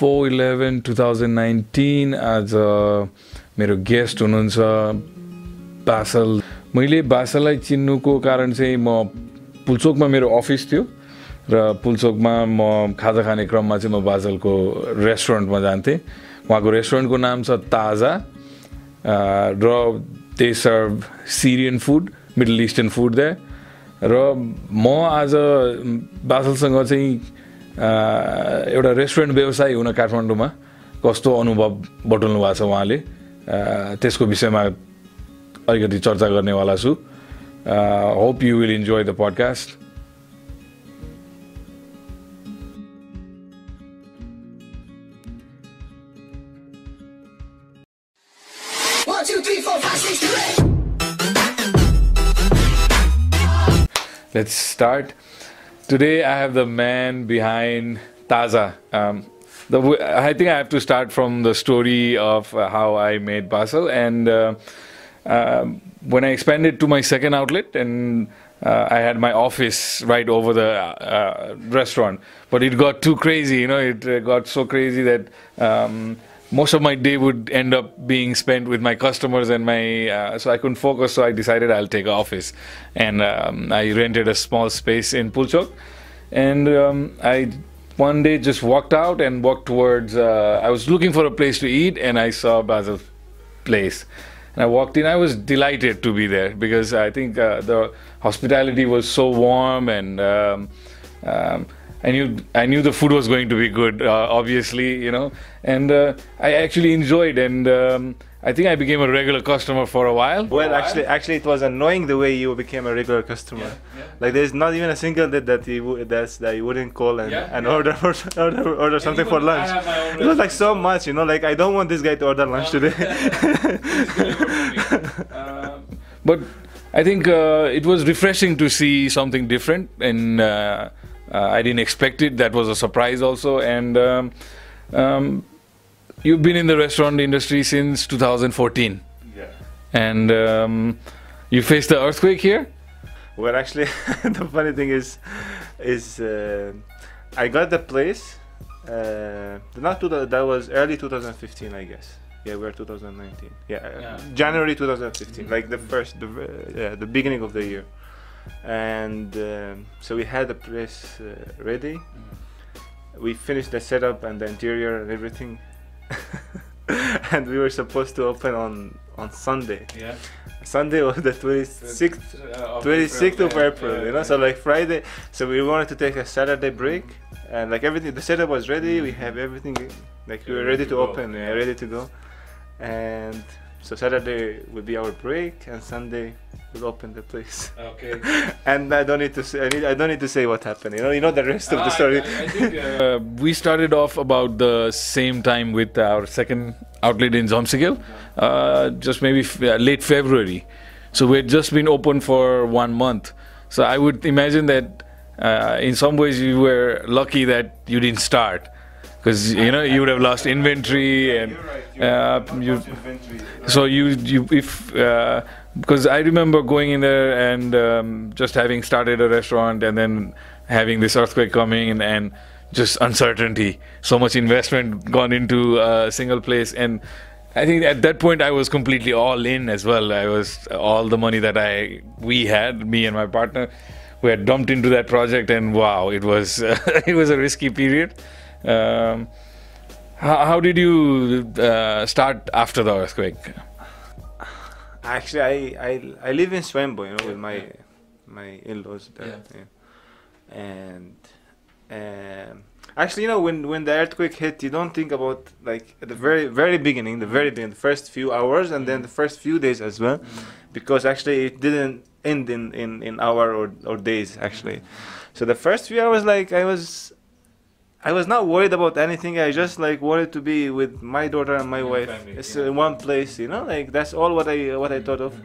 Four eleven two thousand nineteen आज मेरो guest हुनुहुन्छ बासल। मैले बासललाई चिन्नुको कारण चाहिँ म पुल्चोकमा मेरो अफिस थियो र पुल्चोकमा म खाजा खाने क्रममा चाहिँ म बासलको रेस्टुरेन्टमा जान्थेँ। उहाँको रेस्टुरेन्टको नाम छ ताजा र they serve Syrian food Middle Eastern food that र म आज बासलसँग चाहिँ एउटा रेस्टुरेन्ट व्यवसायी हुन काठमाडौँमा कस्तो अनुभव बटुल्नु भएको छ उहाँले? त्यसको विषयमा अलिकति चर्चा गर्नेवाला छु। Hope you will enjoy the podcast Let's start. Today I have the man behind Taza. Um, the, I think I have to start from the story of uh, how I made Basel. And uh, uh, when I expanded to my second outlet, and uh, I had my office right over the uh, restaurant, but it got too crazy. You know, it uh, got so crazy that. Um, most of my day would end up being spent with my customers and my uh, so I couldn't focus. So I decided I'll take office, and um, I rented a small space in Pulchok, and um, I one day just walked out and walked towards. Uh, I was looking for a place to eat, and I saw Basel's place. And I walked in. I was delighted to be there because I think uh, the hospitality was so warm and. Um, um I knew I knew the food was going to be good, uh, obviously, you know, and uh, I actually enjoyed, and um, I think I became a regular customer for a while. Well, actually, actually, it was annoying the way you became a regular customer. Yeah, yeah. Like, there's not even a single day that you that's that you wouldn't call and, yeah, and order order order something for lunch. It was like so much, you know. Like, I don't want this guy to order lunch today. um, but I think uh, it was refreshing to see something different and uh, I didn't expect it. That was a surprise also. And um, um, you've been in the restaurant industry since 2014. Yeah. And um, you faced the earthquake here. Well, actually, the funny thing is, is uh, I got the place. Uh, not to the, that was early 2015, I guess. Yeah, we're 2019. Yeah, yeah. January 2015, like the first, the yeah, the beginning of the year and um, so we had the place uh, ready. Mm-hmm. we finished the setup and the interior and everything. And we were supposed to open on on sunday. Yeah. Sunday was the 26th uh, 26th of april yeah, you know? yeah. so like friday so we wanted to take a saturday break. And like everything the setup was ready. We have everything like we were ready to, to open yeah, ready to go. And so Saturday will be our break, and Sunday we'll open the place. Okay. and I don't need to say. I, need, I, don't need to say what happened. You know, you know the rest of the ah, story. I, I think, uh, we started off about the same time with our second outlet in Jhamsikhel, uh, just maybe f- uh, late February. So we had just been open for one month. So I would imagine that uh, in some ways you were lucky that you didn't start because you know you would have lost inventory and uh, you so you you if because uh, I remember going in there and um, just having started a restaurant and then having this earthquake coming and, and just uncertainty. So much investment gone into a single place. And I think at that point I was completely all in as well. I was all the money that I we had me and my partner we had dumped into that project and wow it was it was a risky period um, how, how, did you uh, start after the earthquake? Actually, I, I, I live in Swayambhu, you know, with my my in-laws there. Yeah. yeah. And um, actually, you know, when when the earthquake hit, you don't think about like at the very very beginning, the very beginning, the first few hours, and then the first few days as well, mm-hmm. because actually it didn't end in in in hour or or days actually. So the first few hours, like I was I was not worried about anything. I just like wanted to be with my daughter and my Your wife. Family, it's yeah. in one place, you know. Like that's all what I what I thought of.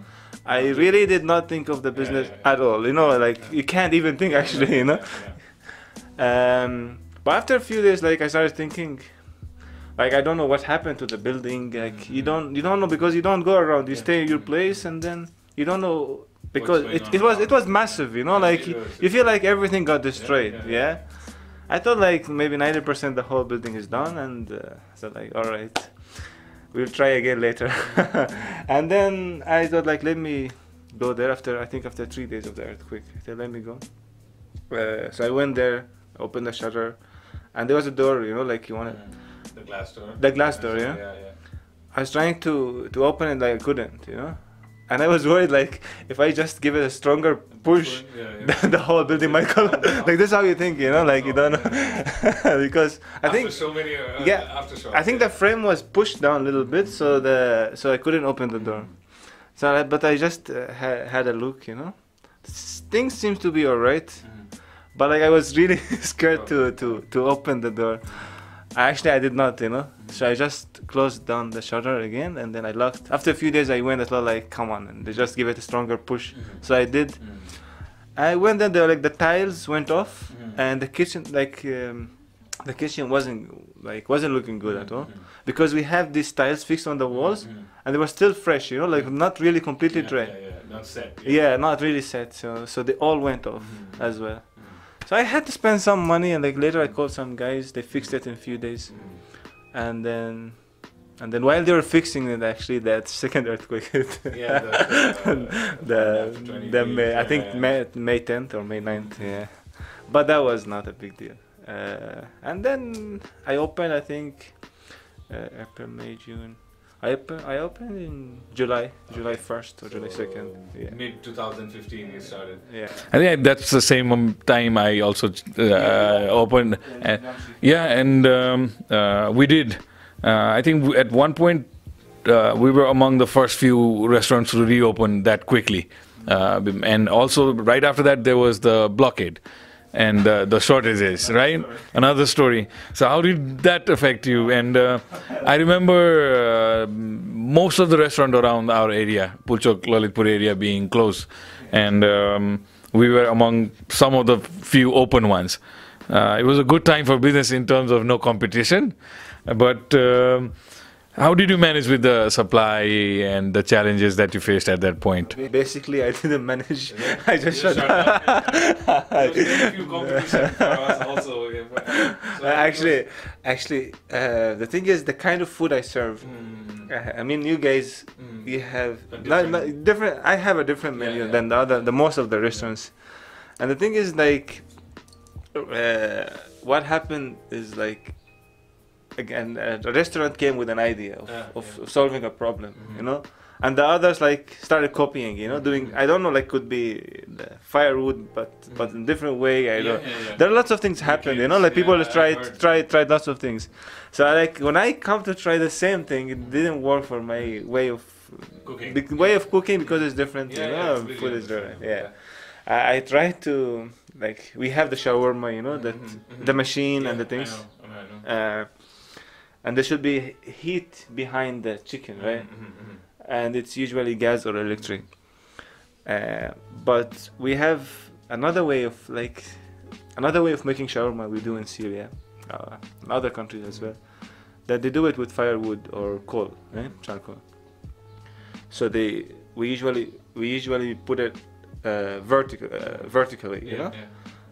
I really did not think of the business yeah, yeah, at all. You know, like you can't even think actually. You know. Um, but after a few days, like I started thinking, like I don't know what happened to the building. Like you don't you don't know because you don't go around. You stay in your place and then you don't know because it, it was it was massive. You know, like you, you feel like everything got destroyed. yeah I thought like maybe ninety percent the whole building is done, and uh, so like all right, we'll try again later. and then I thought like let me go there after I think after three days of the earthquake. Said let me go. Uh, so I went there, opened the shutter, and there was a door, you know, like you want The glass door. The glass door, yeah. Yeah, yeah. I was trying to to open it, like I couldn't, you know. And I was worried, like if I just give it a stronger push, Yeah, yeah. the, whole building might collapse. like this is how you think, you know, like you don't know, because I after think so many. Uh, yeah. I think the frame was pushed down a little bit, so the so I couldn't open the door. So, I, but I just uh, ha- had a look, you know. Things seems to be alright, Mhm. but like I was really scared to to to open the door. Actually, I did not, you know. So I just closed down the shutter again, and then I locked. After a few days, I went. I thought like, come on, and they just give it a stronger push. Mhm. So I did. Mhm. I went and there, like the tiles went off, Mhm. and the kitchen, like um, the kitchen wasn't like wasn't looking good at all Mhm. because we have these tiles fixed on the walls, Mhm. and they were still fresh, you know, like not really completely Yeah, dry. Yeah, yeah, not set. Yeah, not really set. So so they all went off Mhm. as well. So I had to spend some money, and like later I called some guys. They fixed it in a few days, and then. And then while they were fixing it, actually, that second earthquake hit. Yeah, the- the after the 20 May, I think yeah. May May 10th or May 9th, yeah. But that was not a big deal. Uh, and then I opened, I think, uh, April, May, June. I open, I opened in July, July 1st or July 2nd. Yeah. Mid 2015 you started. Yeah. I think that's the same um, time I also uh, opened. Uh, yeah, and um, uh, we did. Uh, I think w- at one point uh, we were among the first few restaurants to reopen that quickly. Uh, and also, right after that, there was the blockade and uh, the shortages, right? Another story. So, how did that affect you? And uh, I remember uh, most of the restaurant around our area, Pulchok, Lalitpur area, being closed. And um, we were among some of the few open ones. Uh, it was a good time for business in terms of no competition. But um, how did you manage with the supply and the challenges that you faced at that point? Basically, I didn't manage. I just You shut shut down. Uh, actually, actually, uh, the thing is, the kind of food I serve. Mm. uh, I mean, you guys, you have A not, not, different- different. I have a different menu yeah. than the other, the most of the restaurants. And the thing is, like, uh, what happened is like, again, the restaurant came with an idea of, Yeah, of, yeah. of solving a problem, Mhm. you know, and the others like started copying, you know, doing. Mhm. I don't know, like could be the firewood, but but in different way. I don't. There are lots of things happen, you know, like people Yeah, tried tried tried lots of things. So I, like when I come to try the same thing, it didn't work for my way of Cooking. the way of cooking because it's different. Yeah, you know, food is different. Yeah, I, I try to like we have the shawarma, you know, that Mhm, mhm. the machine Yeah, and the I things, know, I know. uh, and there should be heat behind the chicken, right? Mhm, mhm, and it's usually gas or electric. Uh, but we have another way of like another way of making shawarma we do in Syria, uh, in other countries as well. That they do it with firewood or coal, right? Charcoal. So they we usually we usually put it uh, vertical uh, vertically, you know. Yeah,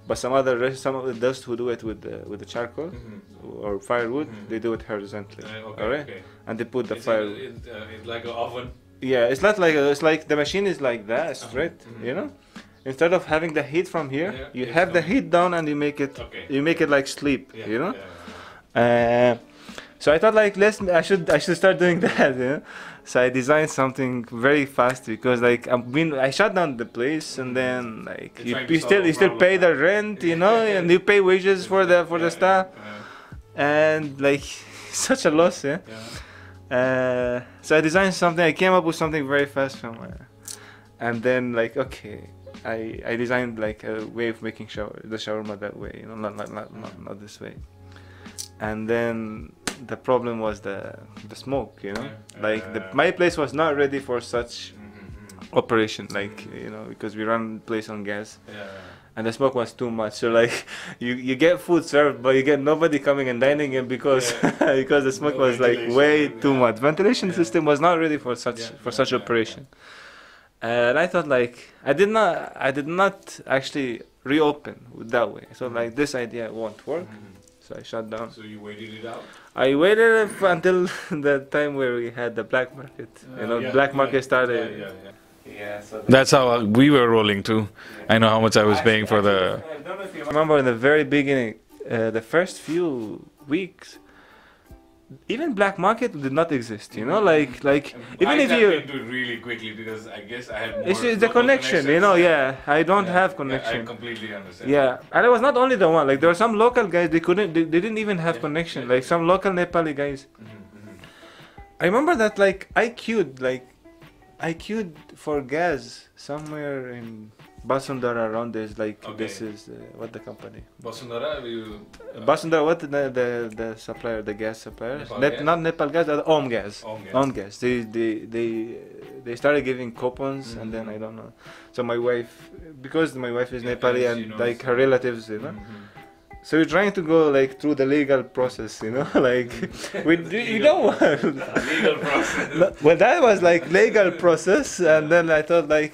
But some other some of the dust who do it with the with the charcoal yeah. Mhm. or firewood, Mhm. they do it horizontally, Uh, okay, okay. And they put the fire. it, uh, it's like an oven. Yeah, it's not like a, it's like the machine is like that straight, Mhm. you know. Instead of having the heat from here, Yeah, you have the heat down and you make it Okay. you make it like sleep, Yeah, you know. yeah, Uh, so I thought like let's I should I should start doing that, you know. So I designed something very fast because like I mean I shut down the place and then like you, you still you still pay the rent, you know, and you pay wages for the for the staff and like such a loss, yeah. Uh, so I designed something. I came up with something very fast from, uh, and then like okay, I I designed like a way of making shower the shawarma that way, you know, not not not not, not this way. And then the problem was the the smoke, you know, Yeah. like the, my place was not ready for such Mhm, mhm. operation, like you know, because we run place on gas. Yeah. And the smoke was too much, so like you, you get food served, but you get nobody coming and dining in because Yeah. because the smoke No was like way too much. Ventilation Yeah. system was not ready for such Yeah, for yeah, such yeah, operation. And I thought like I did not I did not actually reopen that way. So like this idea won't work. Mm-hmm. So I shut down. So you waited it out. I waited until the time where we had the black market. You know, Uh, yeah, black market yeah, started. Yeah, yeah, yeah. Yeah, so That's how we were rolling too. I know how much I was paying for the. I don't know if you remember in the very beginning, uh, the first few weeks, even black market did not exist. You know, like like even if you, into it really quickly because I guess I had more it's, it's the connection. You know, yeah. I don't Yeah, have yeah, connection. I completely understand. Yeah, and I was not only the one. Like there were some local guys. They couldn't. They, they didn't even have Yeah, connection. yeah, Like some local Nepali guys. Mhm, mhm. I remember that. Like I queued. Like I queued for gas somewhere in Basundhara around this. Like this is uh, what the company. Basundhara, you. uh, Basundhara, what the, the the supplier, the gas supplier? Nepal Nep- Gas? Not Nepal Gas, uh, Om Gas. Om Gas. Om Gas. They they they they started giving coupons, and then Mhm. I don't know. So my wife, because my wife is Yeah, Nepali and she and knows like her relatives, you know. Mhm. So we're trying to go like through the legal process, you know, like we do, you know what? Legal process. Well, that was like legal process, and then I thought like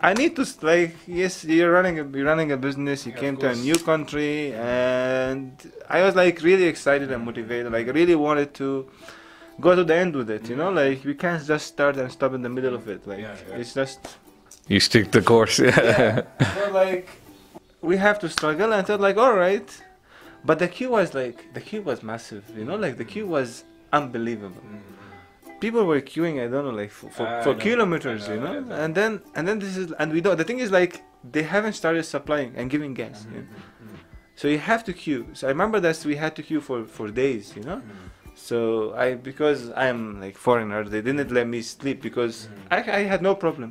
I need to s- like yes, you're running a you're running a business. You Yeah, came to a new country, and I was like really excited and motivated. Like really wanted to go to the end with it. You know, mm-hmm. like we can't just start and stop in the middle of it. Like Yeah, yeah. it's just You stick the course. yeah. so like we have to struggle, and I thought like all right, but the queue was like the queue was massive. You know, like the queue was unbelievable mm-hmm. People were queuing i don't know like for, for, ah, I for know, kilometers know, you know know. and then and then this is and we don't the thing is like they haven't started supplying and giving gas mm-hmm, you know? Mm-hmm. so you have to queue so i remember that we had to queue for for days you know mm-hmm. so i because i'm like foreigner they didn't let me sleep because Mhm. I, I had no problem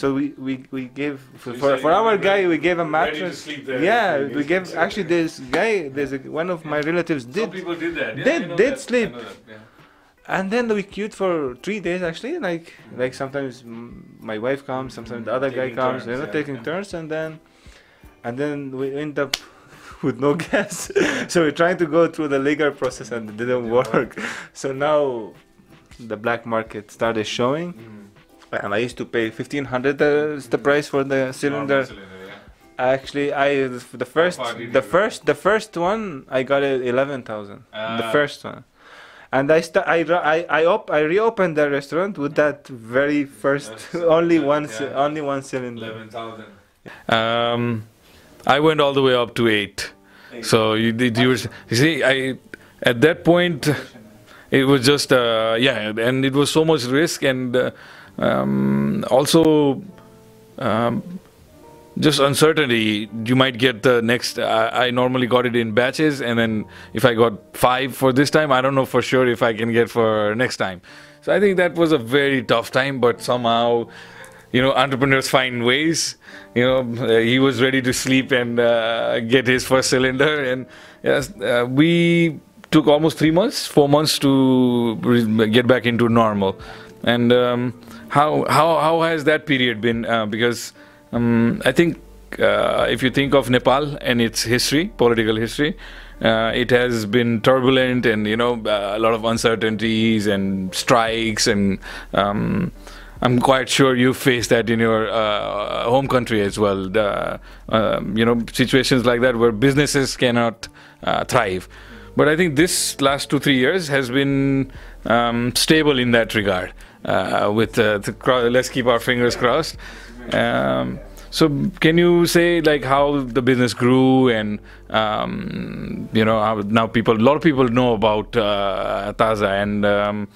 so we we, we gave for, you for, for our guy we gave a mattress yeah we gave actually this guy there's a, one of my relatives Some did people did that. Yeah, Did- did that. Sleep. yeah. And then we queued for three days actually. Like like sometimes mm, my wife comes sometimes the other guy comes turns, you know yeah, taking yeah. turns. And then and then we end up with no gas. So we're trying to go through the legal process and it didn't Didn't work. so now the black market started showing. Mhm. and i used to pay 1500 uh, is the price for the cylinder. cylinder, yeah. actually i the first the first the first one i got it 11000 the Ah. first one and i sta- I, ru- I i op- i reopened the restaurant with that very first only one yeah. only one cylinder 11,000. Um, I went all the way up to eight. So you did you, were- you see I at that point it was just uh, yeah and it was so much risk and uh, um, also um, just uncertainty you might get the next I, I normally got it in batches and then if i got five for this time i don't know for sure if i can get for next time. So i think that was a very tough time but somehow you know entrepreneurs find ways. You know uh, he was ready to sleep and uh, get his first cylinder. And yes uh, we took almost three months four months to get back into normal. And um, how how how has that period been? Uh, because um, I think uh, if you think of Nepal and its history, political history, uh, it has been turbulent and you know uh, a lot of uncertainties and strikes and um, I'm quite sure you faced that in your uh, home country as well. The, um, you know situations like that where businesses cannot uh, thrive. But I think this last two three years has been um, stable in that regard. Uh, with the let's keep our fingers crossed. Um, so can you say like how the business grew and um, you know now people a lot of people know about uh, Taza and um,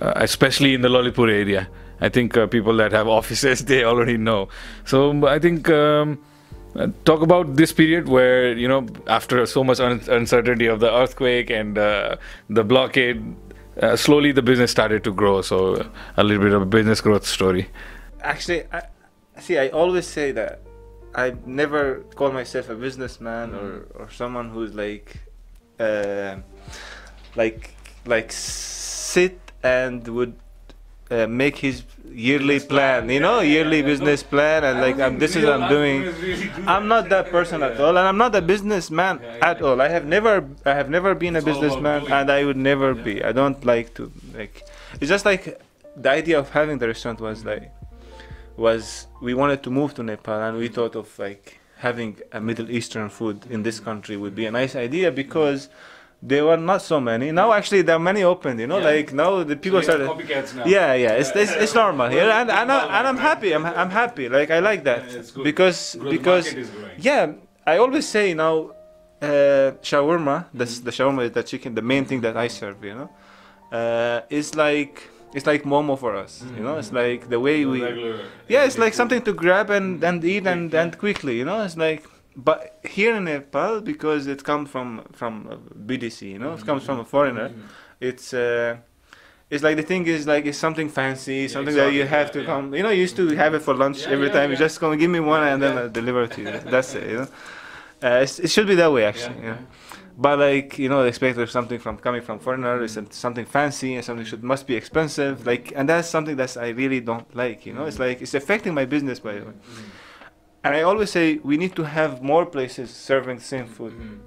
uh, especially in the Lalitpur area. I think uh, people that have offices they already know. So I think. Um, uh, talk about this period where you know after so much un- uncertainty of the earthquake and uh, the blockade uh, slowly the business started to grow so a little bit of a business growth story actually I, see i always say that i never call myself a businessman or, or someone who's like uh, like like sit and would uh, make his yearly plan, you know yeah, yeah, yearly yeah. business plan and like um, this is what i'm doing. i'm not that person at all and i'm not a businessman Yeah, yeah, at all. I have never i have never been a It's about businessman and i would never Yeah. be. I don't like to like it's just like the idea of having the restaurant was like was we wanted to move to Nepal and we thought of like having a Middle Eastern food in this country would be a nice idea because there were not so many. Now actually there are many opened. You know, Yeah. like now the people So started. now. Yeah, yeah, it's it's, it's normal here, and and, I, and I'm happy. I'm I'm happy. Like I like that Yeah, good. because Because because market is growing. yeah, I always say now, uh, shawarma. That's the shawarma is the chicken. The main thing that I serve, you know, uh, is like it's like momo for us. You know, it's like the way we. Yeah, it's like something to grab and and eat and and quickly. You know, it's like. But here in Nepal, because it comes from from BDC, you know, it comes from a foreigner. Mhm. It's uh, it's like the thing is like it's something fancy, Yeah, something that you have yeah, to yeah. come. You know, you used to have it for lunch every time. You just gonna give me one and then Yeah. I deliver it to you. That's it. You know, uh, it's, it should be that way actually. Yeah, you know. yeah. But like you know, they expect of something from coming from foreigner is mm. something fancy and something should must be expensive. Like, and that's something that I really don't like. You know, it's mm. like it's affecting my business by the way. Mhm. And I always say we need to have more places serving the same food. Mm.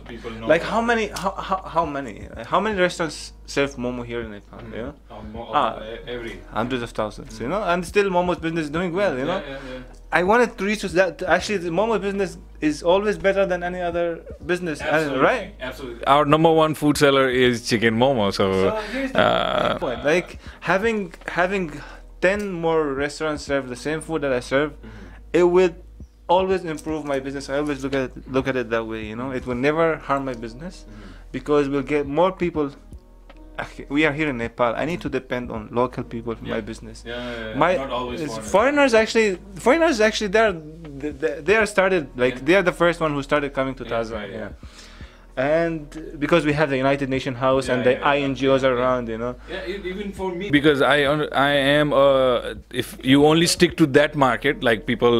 So people know. Like how many? How, how, how many? Like, how many restaurants serve momo here in Nepal? Mhm. You know, Um, Ah. e- every. hundreds of thousands. You know, and still momo's business is doing well. You know, Yeah, yeah, yeah. I wanted to reach that. Actually, the momo business is always better than any other business, uh, Absolutely. right? Absolutely. Our number one food seller is chicken momo. So, So here's the uh, point. Like having having ten more restaurants serve the same food that I serve, it will always improve my business. I always look at it, look at it that way. You know, it will never harm my business because we'll get more people. We are here in Nepal. I need to depend on local people for Yeah. my business. yeah, yeah, yeah. My not always foreigners. foreigners actually foreigners actually they're they, they- they are started like Yeah. they are the first one who started coming to Yeah, Taza. right, yeah. And because we have the United Nation House and the yeah, yeah. INGOs Yeah, around, you know. Yeah, even for me. Because I I am uh, if you only stick to that market, like people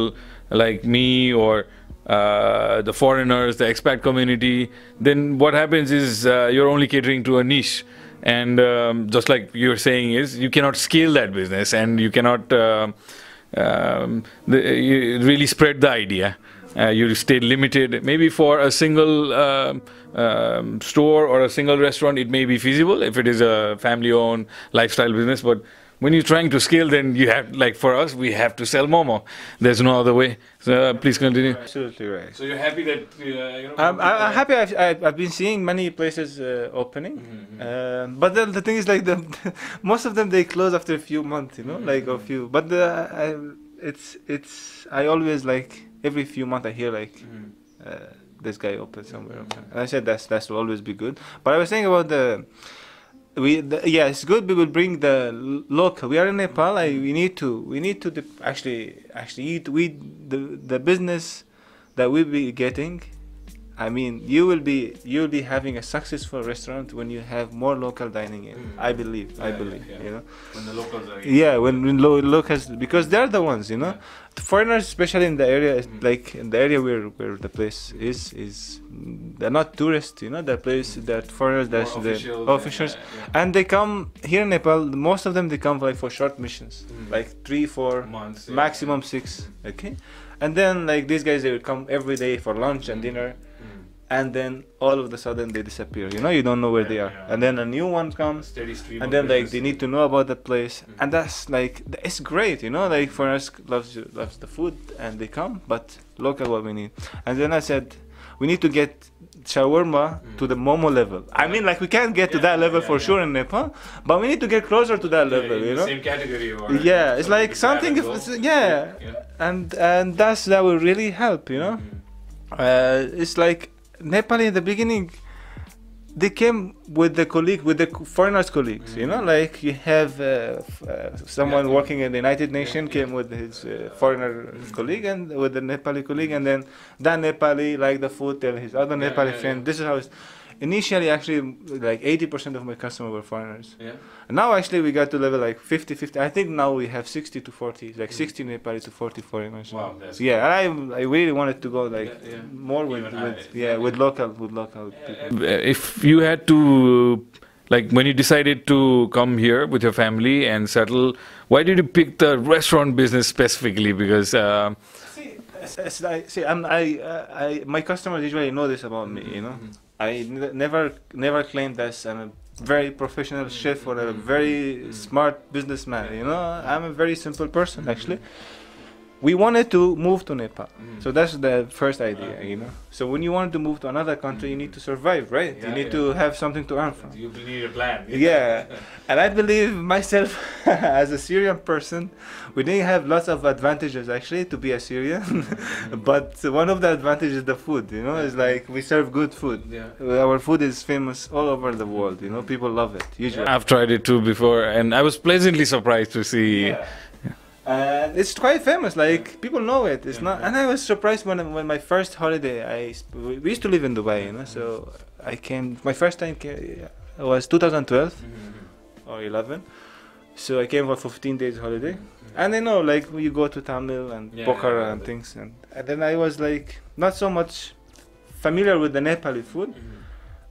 like me or uh, the foreigners, the expat community, then what happens is uh, you're only catering to a niche. And um, just like you're saying, is you cannot scale that business, and you cannot um um, the, really spread the idea. Uh, you stay limited. Maybe for a single um, um, store or a single restaurant, it may be feasible if it is a family-owned lifestyle business. But when you're trying to scale, then you have, like for us, we have to sell Momo. There's no other way. So uh, please continue. Absolutely right. So you're happy that uh, you know. I'm, I'm I'm happy. I've, I've I've been seeing many places uh, opening, Um but then the thing is like the most of them they close after a few months, you know, like a few. But the I, it's it's I always like every few months I hear like uh, this guy open somewhere open. And I said that's that's will always be good. But I was saying about the we the, yeah it's good we will bring the l- local. We are in Nepal. I, we need to we need to actually actually eat. We the the business that we'll be getting I mean you will be you will be having a successful restaurant when you have more local dining in Mm. I believe I Yeah, yeah, believe yeah. you know When the locals are. yeah when, when lo- locals because they're the ones you know Yeah. the foreigners especially in the area Mhm. like in the area where where the place is is they're not tourists you know that place that foreigners that's the officials. yeah, yeah. and they come here in Nepal most of them they come like for short missions Mm. like three four months. yeah. maximum six okay and then like these guys they will come every day for lunch and dinner Mm. And then all of a sudden they disappear you know you don't know where they are yeah. and then a new one comes Steady stream. and then like they need to know about the place Mhm. and that's like it's great you know like foreigners loves loves the food and they come but look at what we need and then i said we need to get shawarma to Mhm. the momo level i mean like we can't get to that level yeah, for yeah. sure in nepal but we need to get closer to that Yeah, level you know Same category. Or Yeah, it's like something if it's- yeah. yeah. and and that's that will really help you know Mhm. uh, it's like nepali in the beginning they came with the colleague with the foreigners colleagues you know Mhm. like you have uh, f- uh, someone Yeah. working in the united nations yeah. came with his uh, foreigner Mhm. colleague and with the nepali colleague and then that nepali like the food tell his other Yeah, nepali friend this is how it's initially actually like 80% of my customers were foreigners Yeah. and now actually we got to level like 50 50 i think now we have 60 to 40 like Mhm. 60 nepali to 40 foreigners Wow, that's yeah and i i really wanted to go like Yeah, yeah. more with, Even with higher, yeah yeah. with local with local people Uh, If you had to, like, when you decided to come here with your family and settle, why did you pick the restaurant business specifically? Because uh, see, it's, it's like, see I'm, I, uh, I my customers usually know this about me you know Mhm. I n- never never claimed as i'm a very professional chef or a very Mhm. smart businessman you know? I'm a very simple person actually we wanted to move to Nepal. Mm. So that's the first idea, you know. So when you want to move to another country, you need to survive, right? Yeah, you need yeah. to have something to earn from. You need a plan. Yeah, and I believe myself as a Syrian person, we didn't have lots of advantages actually to be a Syrian, but one of the advantages is the food. You know, it's like we serve good food. Yeah. Our food is famous all over the world. You know, people love it usually. I've tried it too before, and I was pleasantly surprised to see. Yeah. And it's quite famous. Like people know it. It's not. And I was surprised when when my first holiday. I we used to live in Dubai, you know. So I came. My first time came, was 2012 mm-hmm, mm-hmm. or 11. So I came for 15 days holiday. Mm-hmm. And I know, like, you go to Thamel and Yeah, Pokhara yeah, and yeah. things, and, and then I was like not so much familiar with the Nepali food,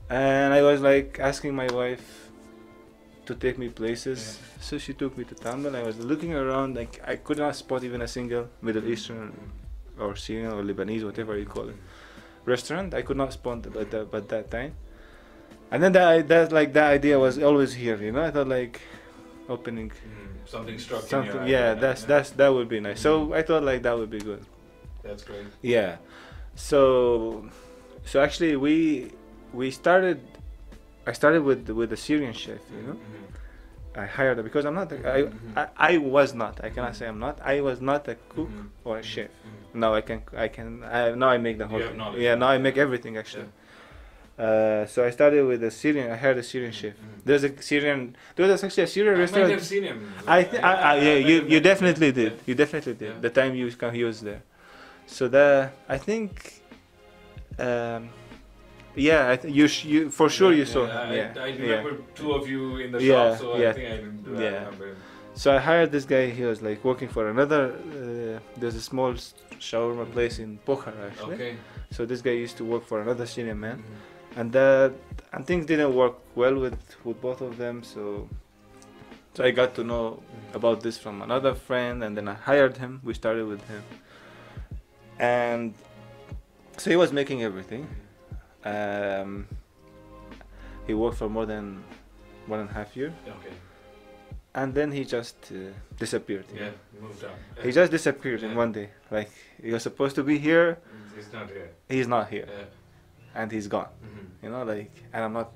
and I was like asking my wife to take me places. So she took me to Thamel. I was looking around, like I could not spot even a single Middle mm. Eastern or Syrian or Lebanese, whatever you call it, restaurant. I could not spot at that, at that time. And then that, that like that idea was always here, you know. I thought like opening mm, Something struck something. Yeah, that's that's that would be nice. So mm. I thought like that would be good. that's great. Yeah. So so actually we we started. I started with with a Syrian chef, you know. I hired her because I'm not. A, I, I I was not. I cannot say I'm not. I was not a cook or a chef. Now I can. I can. I, now I make the whole. have thing. Yeah. Now I make everything actually. Uh, so I started with a Syrian. I hired a Syrian chef. There's a Syrian. There was actually a Syrian restaurant. seen him. I, th- I, I yeah, you, you definitely did. You definitely did. Yeah. The time you come, he was there. So the I think, um, yeah, I th- you sh- you for sure you saw. him, Yeah, I, I yeah. remember two of you in the Yeah, shop, so yeah. I think I remember. Yeah. him. So I hired this guy. He was like working for another. Uh, there's a small shawarma place in Pokhara actually. Okay. So this guy used to work for another Syrian man, and that and things didn't work well with with both of them. So so I got to know about this from another friend, and then I hired him. We started with him, and so he was making everything. Um, he worked for more than one and a half year, Okay. and then he just uh, disappeared. Yeah. know. Moved on. He just disappeared in one day. Like he was supposed to be here, He's not here. he's not here, Yeah. and he's gone. Mhm. You know, like, and I'm not.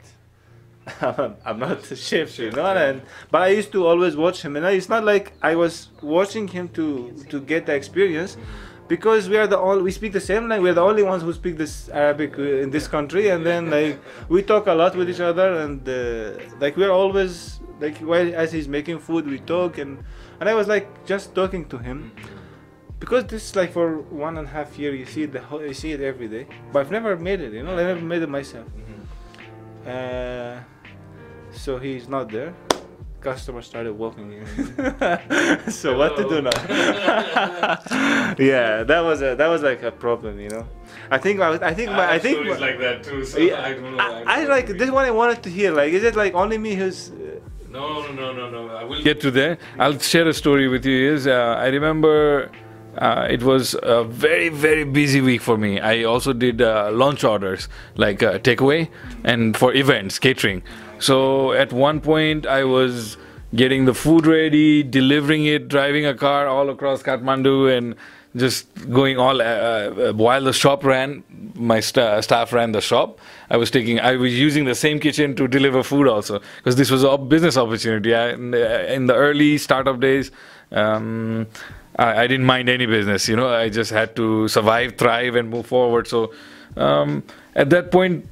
I'm not a chef, you know, yeah. and but I used to always watch him, and I, it's not like I was watching him to to get the experience, because we are the all we speak the same language. We're the only ones who speak this Arabic uh, in this country, and then like we talk a lot with each other, and uh, like we're always like while as he's making food, we talk, and and I was like just talking to him because this like for one and a half year you see it the whole, you see it every day, but I've never made it, you know, I never made it myself. Uh, so he's not there. Customers started walking in. so what to do now? yeah, that was a that was like a problem, you know. I think I, I think my, I think my- like that too. So yeah, I don't know. I, I like this one I wanted to hear. Like, is it like only me who's? Uh, No, no, no, no, no. I will get to there. I'll share a story with you. Is uh, I remember uh, it was a very, very busy week for me. I also did uh, launch orders, like uh, takeaway, and for events, catering. So at one point, I was getting the food ready, delivering it, driving a car all across Kathmandu, and just going all uh, uh, while the shop ran. My sta- staff ran the shop. I was taking. I was using the same kitchen to deliver food also because this was a business opportunity. I, in, the, in the early startup days. Um, I, I didn't mind any business, you know. I just had to survive, thrive, and move forward. So, um, at that point,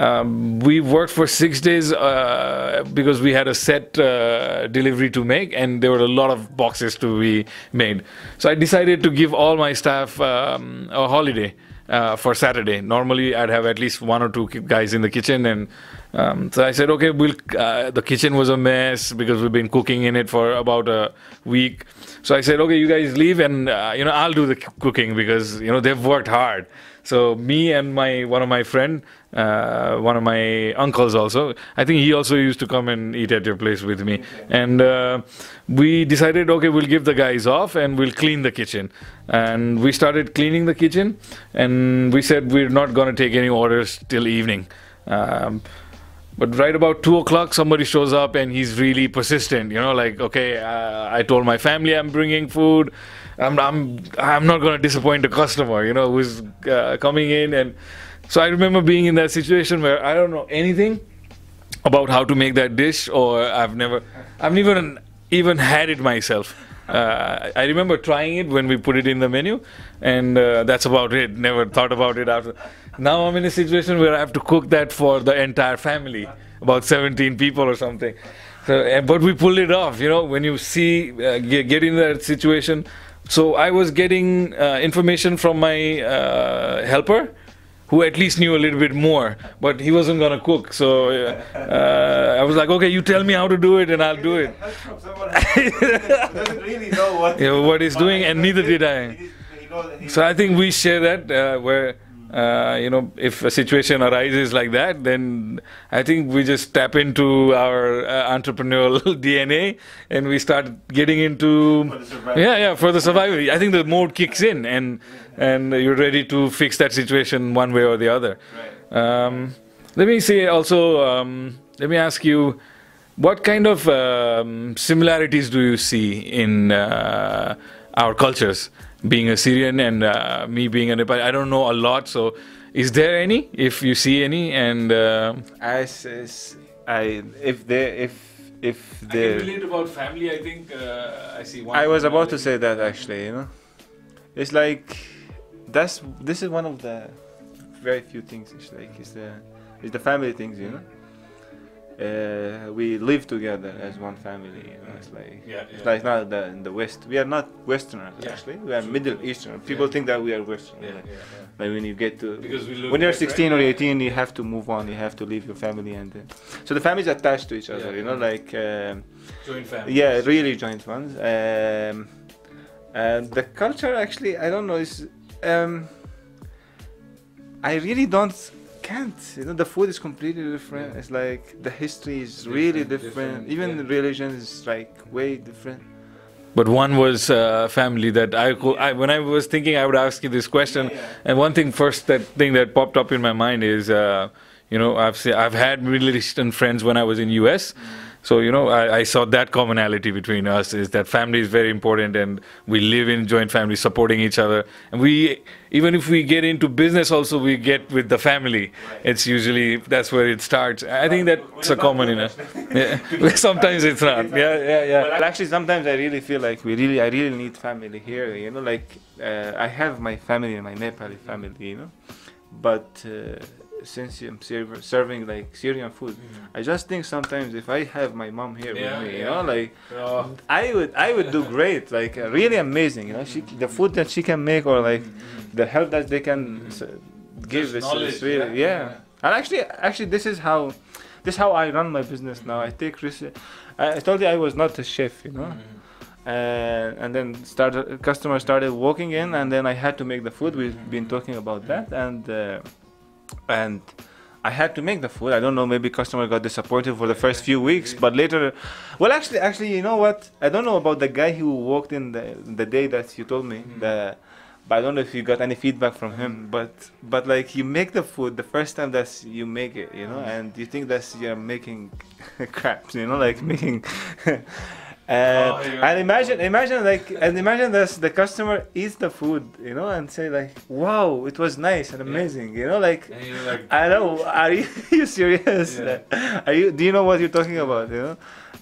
um, we worked for six days uh, because we had a set uh, delivery to make, and there were a lot of boxes to be made. So I decided to give all my staff um, a holiday uh, for Saturday. Normally, I'd have at least one or two guys in the kitchen, and um, so I said, okay, we'll. Uh, the kitchen was a mess because we've been cooking in it for about a week. So I said, okay, you guys leave, and uh, you know I'll do the cooking because you know they've worked hard. So me and my one of my friend, uh, one of my uncles also. I think he also used to come and eat at your place with me, and uh, we decided, okay, we'll give the guys off and we'll clean the kitchen. And we started cleaning the kitchen, and we said we're not going to take any orders till evening. Um, but right about two o'clock, somebody shows up and he's really persistent. You know, like okay, uh, I told my family I'm bringing food. I'm I'm I'm not going to disappoint the customer. You know, who's uh, coming in and so I remember being in that situation where I don't know anything about how to make that dish, or I've never, I've never even had it myself. Uh, I remember trying it when we put it in the menu, and uh, that's about it. Never thought about it after. Now I'm in a situation where I have to cook that for the entire family, about 17 people or something. So, but we pulled it off. You know, when you see uh, get, get, in that situation. So I was getting uh, information from my uh, helper who at least knew a little bit more, but he wasn't gonna cook. So uh, I was like, okay, you tell me how to do it, and I'll do it. doesn't really know what, yeah, what he's doing, and neither did I. So I think we share that uh, where uh, you know, if a situation arises like that, then I think we just tap into our uh, entrepreneurial DNA and we start getting into yeah, yeah, for the survival. I think the mode kicks in and and you're ready to fix that situation one way or the other. Um, let me say also, um, let me ask you, what kind of um, similarities do you see in uh, our cultures? Being a Syrian and uh, me being a Nepali, I don't know a lot. So, is there any? If you see any, and uh, as, as I if they if if the I can relate about family. I think uh, I see. One I was about to say that actually. You know, it's like that's this is one of the very few things. It's like it's the it's the family things. You know uh, we live together as one family. You know, it's like yeah, it's like not the, in the West. We are not Westerners yeah. actually. We are Middle Eastern. People think that we are Western. Like, like, when you get to when you're 16 or 18, you have to move on. You have to leave your family and uh, so the families attached to each other. You know, like um, joint families. Yeah, really joint ones. Um, and the culture actually, I don't know. Is um, I really don't can't. You know, the food is completely different. Yeah. It's like the history is different, really different. different Even yeah. the religion is like way different. But one was uh, family that I, I, when I was thinking I would ask you this question, yeah, and one thing first that thing that popped up in my mind is, uh, you know, I've I've had really distant friends when I was in U.S. Mm-hmm so you know, I, I, saw that commonality between us is that family is very important, and we live in joint family, supporting each other. And we, even if we get into business, also we get with the family. It's usually that's where it starts. I think that's a common, you know. Yeah. sometimes it's not. Yeah, yeah, yeah. Well, actually, sometimes I really feel like we really, I really need family here. You know, like uh, I have my family, and my Nepali family. You know, but. Uh, since I'm serving like Syrian food, mm-hmm. I just think sometimes if I have my mom here yeah, with me, yeah. you know, like oh. I would I would do great, like uh, really amazing, you know. She the food that she can make or like mm-hmm. the help that they can mm-hmm. give is, is really yeah. yeah. And actually, actually, this is how this is how I run my business now. I take risk. I, I told you I was not a chef, you know. Mm-hmm. Uh, and then started customers started walking in and then i had to make the food we've been talking about that and uh, and I had to make the food. I don't know, maybe customer got disappointed for the first few weeks, but later, well, actually, actually, you know what? I don't know about the guy who walked in the the day that you told me. Mm-hmm. The, but I don't know if you got any feedback from him. But but like you make the food the first time that you make it, you know, and you think that you're making crap, you know, like making. Uh, oh, and imagine, imagine like, and imagine that the customer eats the food, you know, and say like, "Wow, it was nice and amazing," yeah. you know, like, like, I know, are you, are you serious? Yeah. Are you? Do you know what you're talking about? You know.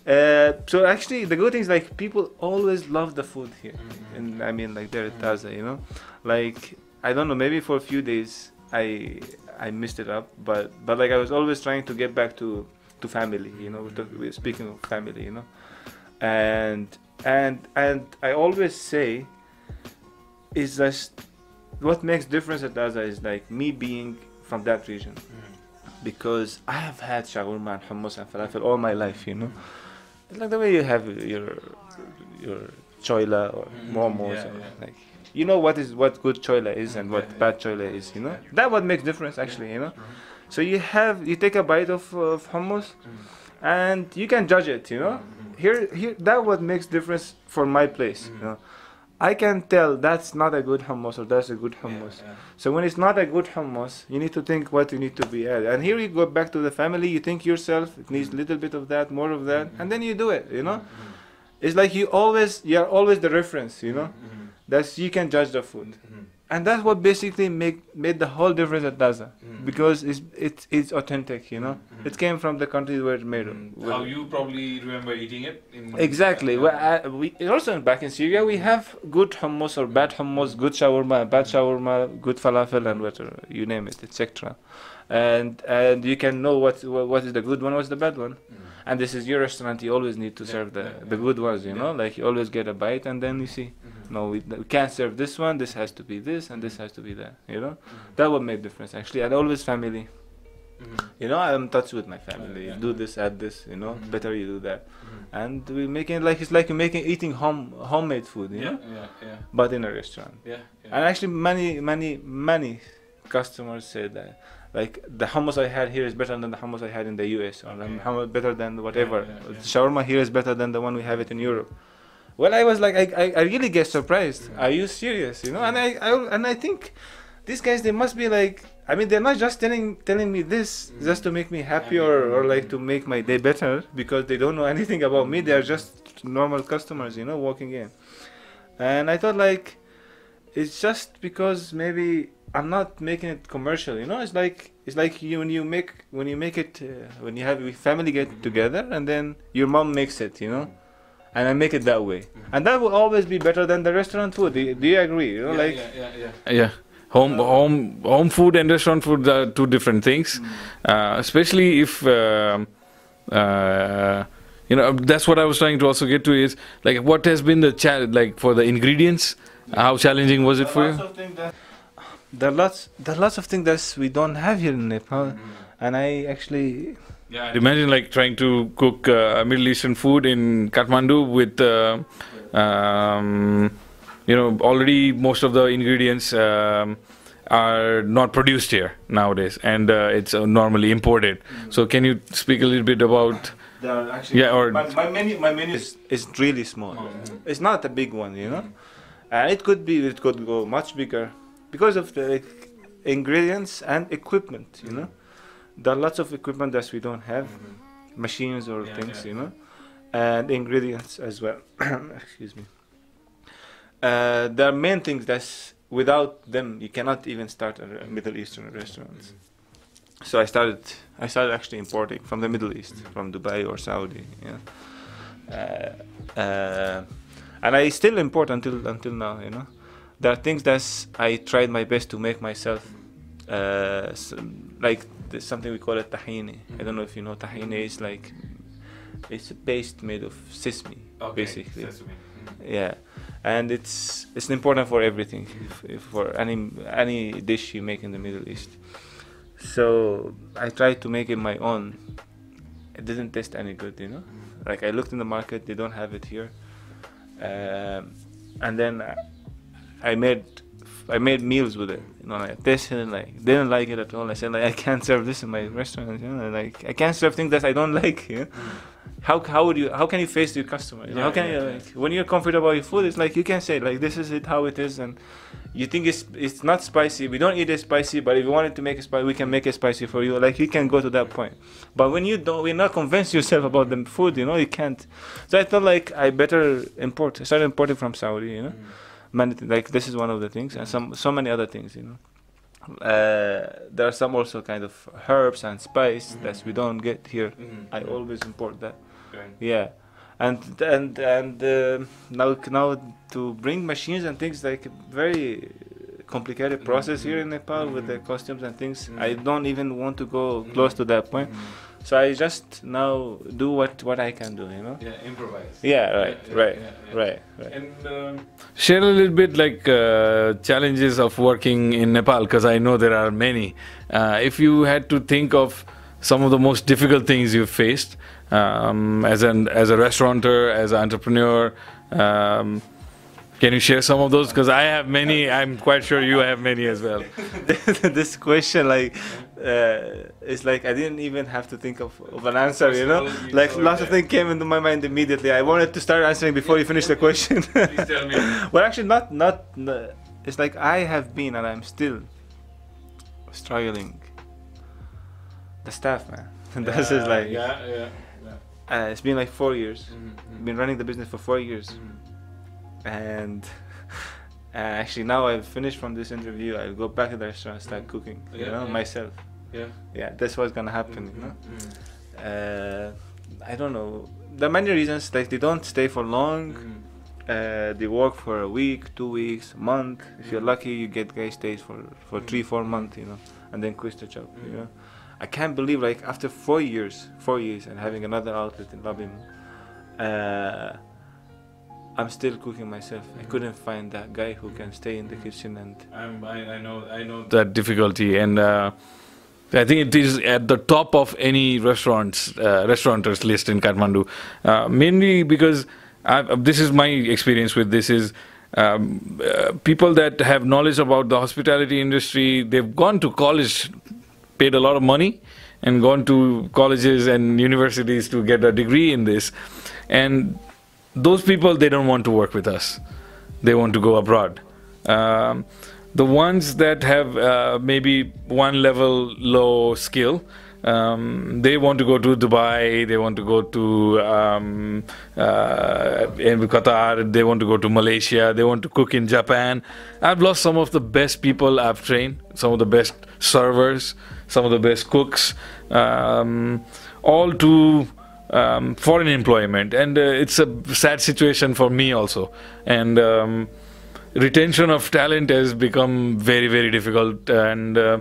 Uh, so actually, the good thing is like people always love the food here, mm-hmm. and I mean like there at Taza, you know, like I don't know, maybe for a few days I I missed it up, but but like I was always trying to get back to to family, you know, We're speaking of family, you know and and and I always say is that what makes difference at Taza is like me being from that region. Mm. because I have had shawarma and hummus and falafel all my life you know? It's like the way you have your your choila or mm, momos yeah, yeah. like you know what is what good choila is and what yeah, bad choila is you know? That what makes difference actually you know? So you have you take a bite of, of hummus mm. and you can judge it you know? Mm here here that what makes difference for my place mm-hmm. you know I can tell that's not a good hummus or that's a good hummus. Yeah, yeah. So when it's not a good hummus, you need to think what you need to be added. And here you go back to the family. You think yourself it needs a little bit of that, more of that, mm-hmm. and then you do it. You know, mm-hmm. it's like you always you are always the reference. You know, that's you can judge the food, and that's what basically make made the whole difference at Taza mm-hmm. because it's it's it's authentic. You know, mm-hmm. it came from the countries where it's made. where- mm-hmm. How you probably remember eating it? In Exactly. Well, uh, we also back in Syria we have good hummus or bad hummus, good shawarma, bad shawarma, good falafel, and whatever you name it, etc. And and you can know what what what is the good one, what's the bad one. And this is your restaurant. You always need to Yeah, serve the yeah, the yeah. good ones. You Yeah. know, like you always get a bite, and then you see, no, we, we can't serve this one. This has to be this, and this mm-hmm. has to be that. You know, mm-hmm. that would make difference actually. And always family. Mm-hmm. You know, I'm in touch with my family. yeah. Do this, add this. You know, Mhm. better you do that and we making like it's like making eating home homemade food, you Yeah, know, yeah, yeah, but in a restaurant. yeah. And actually, many many many customers say that like the hummus I had here is better than the hummus I had in the U.S. or the hummus better than whatever. yeah, yeah. Shawarma here is better than the one we have it in Europe. Well, I was like, I, I, really get surprised. Are you serious? You know, and I, I and I think these guys they must be like. I mean, they're not just telling telling me this just to make me happy or, or like to make my day better because they don't know anything about me. They are just normal customers, you know, walking in. And I thought like, it's just because maybe I'm not making it commercial, you know. It's like it's like you when you make when you make it uh, when you have family get together and then your mom makes it, you know. And I make it that way, and that will always be better than the restaurant food. Do you, do you agree? You know, like yeah, yeah, yeah. Yeah. Home, home, home food and restaurant food are two different things. Uh, especially if, um uh, you know, that's what I was trying to also get to is like what has been the challenge, like for the ingredients. How challenging was it for you? of there are lots there are lots of things that we don't have here in Nepal, and I actually Yeah, imagine like trying to cook uh, Middle Eastern food in Kathmandu with, uh, um, you know, already most of the ingredients um, are not produced here nowadays, and uh, it's uh, normally imported. So, can you speak a little bit about? actually Yeah, or- my, my menu my menu is, is really small. It's not a big one, you know, and it could be it could go much bigger because of the like, ingredients and equipment, you know. There are lots of equipment that we don't have, machines or Yeah, things, yeah. you know, and ingredients as well. Excuse me. Uh, there are main things that's without them you cannot even start a Middle Eastern restaurant. So I started. I started actually importing from the Middle East, from Dubai or Saudi. Yeah. Uh, uh, and I still import until until now. You know, there are things that I tried my best to make myself. Uh, like something we call it tahini. I don't know if you know tahini is like it's a paste made of sesame, basically. Yeah, and it's it's important for everything, if, if for any any dish you make in the Middle East. So I tried to make it my own. It didn't taste any good, you know. Like I looked in the market, they don't have it here. Um, and then I, I made I made meals with it. You know, I tasted it, like didn't like it at all. I said like I can't serve this in my restaurant. You know, like I can't serve things that I don't like. You know? Mm. How how would you how can you face your customer? You know, how can yeah, you yeah. like when you're comfortable about your food? It's like you can say like this is it how it is, and you think it's it's not spicy. We don't eat it spicy, but if you wanted to make it spicy, we can make it spicy for you. Like you can go to that point. But when you don't, we're not convinced yourself about the food. You know, you can't. So I thought like I better import. I started importing from Saudi. You know, mm. Many th- like this is one of the things, and some so many other things. You know. Uh, there are some also kind of herbs and spice mm-hmm. that we don't get here. Mm-hmm. I always import that. Yeah, and and and uh, now now to bring machines and things like very complicated mm-hmm. process here in Nepal with the costumes and things. I don't even want to go close to that point. So I just now do what what I can do. You know. Yeah, improvise. Yeah. Right. yeah, right. yeah, yeah. Right. Right. And um, share a little bit like uh, challenges of working in Nepal because I know there are many. Uh, if you had to think of some of the most difficult things you've faced um, as an as a restaurateur, as an entrepreneur, um, can you share some of those? Because I have many. I'm quite sure you have many as well. this question like uh, it's like I didn't even have to think of, of an answer, you know. Like lots of things came into my mind immediately. I wanted to start answering before you finish the question. Please tell me. well, actually, not not. It's like I have been and I'm still struggling. The staff, man. and That's just like yeah, yeah. yeah. uh, it's been like four years. Mhm, Been running the business for four years, mhm. and uh, actually now I've finished from this interview. I'll go back to the restaurant and start cooking. You Yeah, know, yeah. myself. Yeah. Yeah, that's what's gonna happen. You know. Mhm, Uh, I don't know. There are many reasons. Like they don't stay for long. mhm. Uh, they work for a week, two weeks, a month. If you're Mhm. lucky, you get guys stays for for three, four months. You know, and then quit the job. You know. I can't believe like after four years, four years, and having another outlet in Labim, uh, I'm still cooking myself. I couldn't find that guy who can stay in the kitchen and. I'm, I, I know I know that difficulty and uh, I think it is at the top of any restaurants uh, list in Kathmandu. Uh, mainly because I, this is my experience with this is um, uh, people that have knowledge about the hospitality industry they've gone to college paid a lot of money and gone to colleges and universities to get a degree in this. And those people they don't want to work with us. They want to go abroad. Um, the ones that have uh, maybe one level low skill um, they want to go to Dubai, they want to go to um, uh, in Qatar, they want to go to Malaysia, they want to cook in Japan. I've lost some of the best people I've trained, some of the best servers, some of the best cooks, um, all to um, foreign employment, and uh, it's a sad situation for me also. And um, retention of talent has become very very difficult and uh,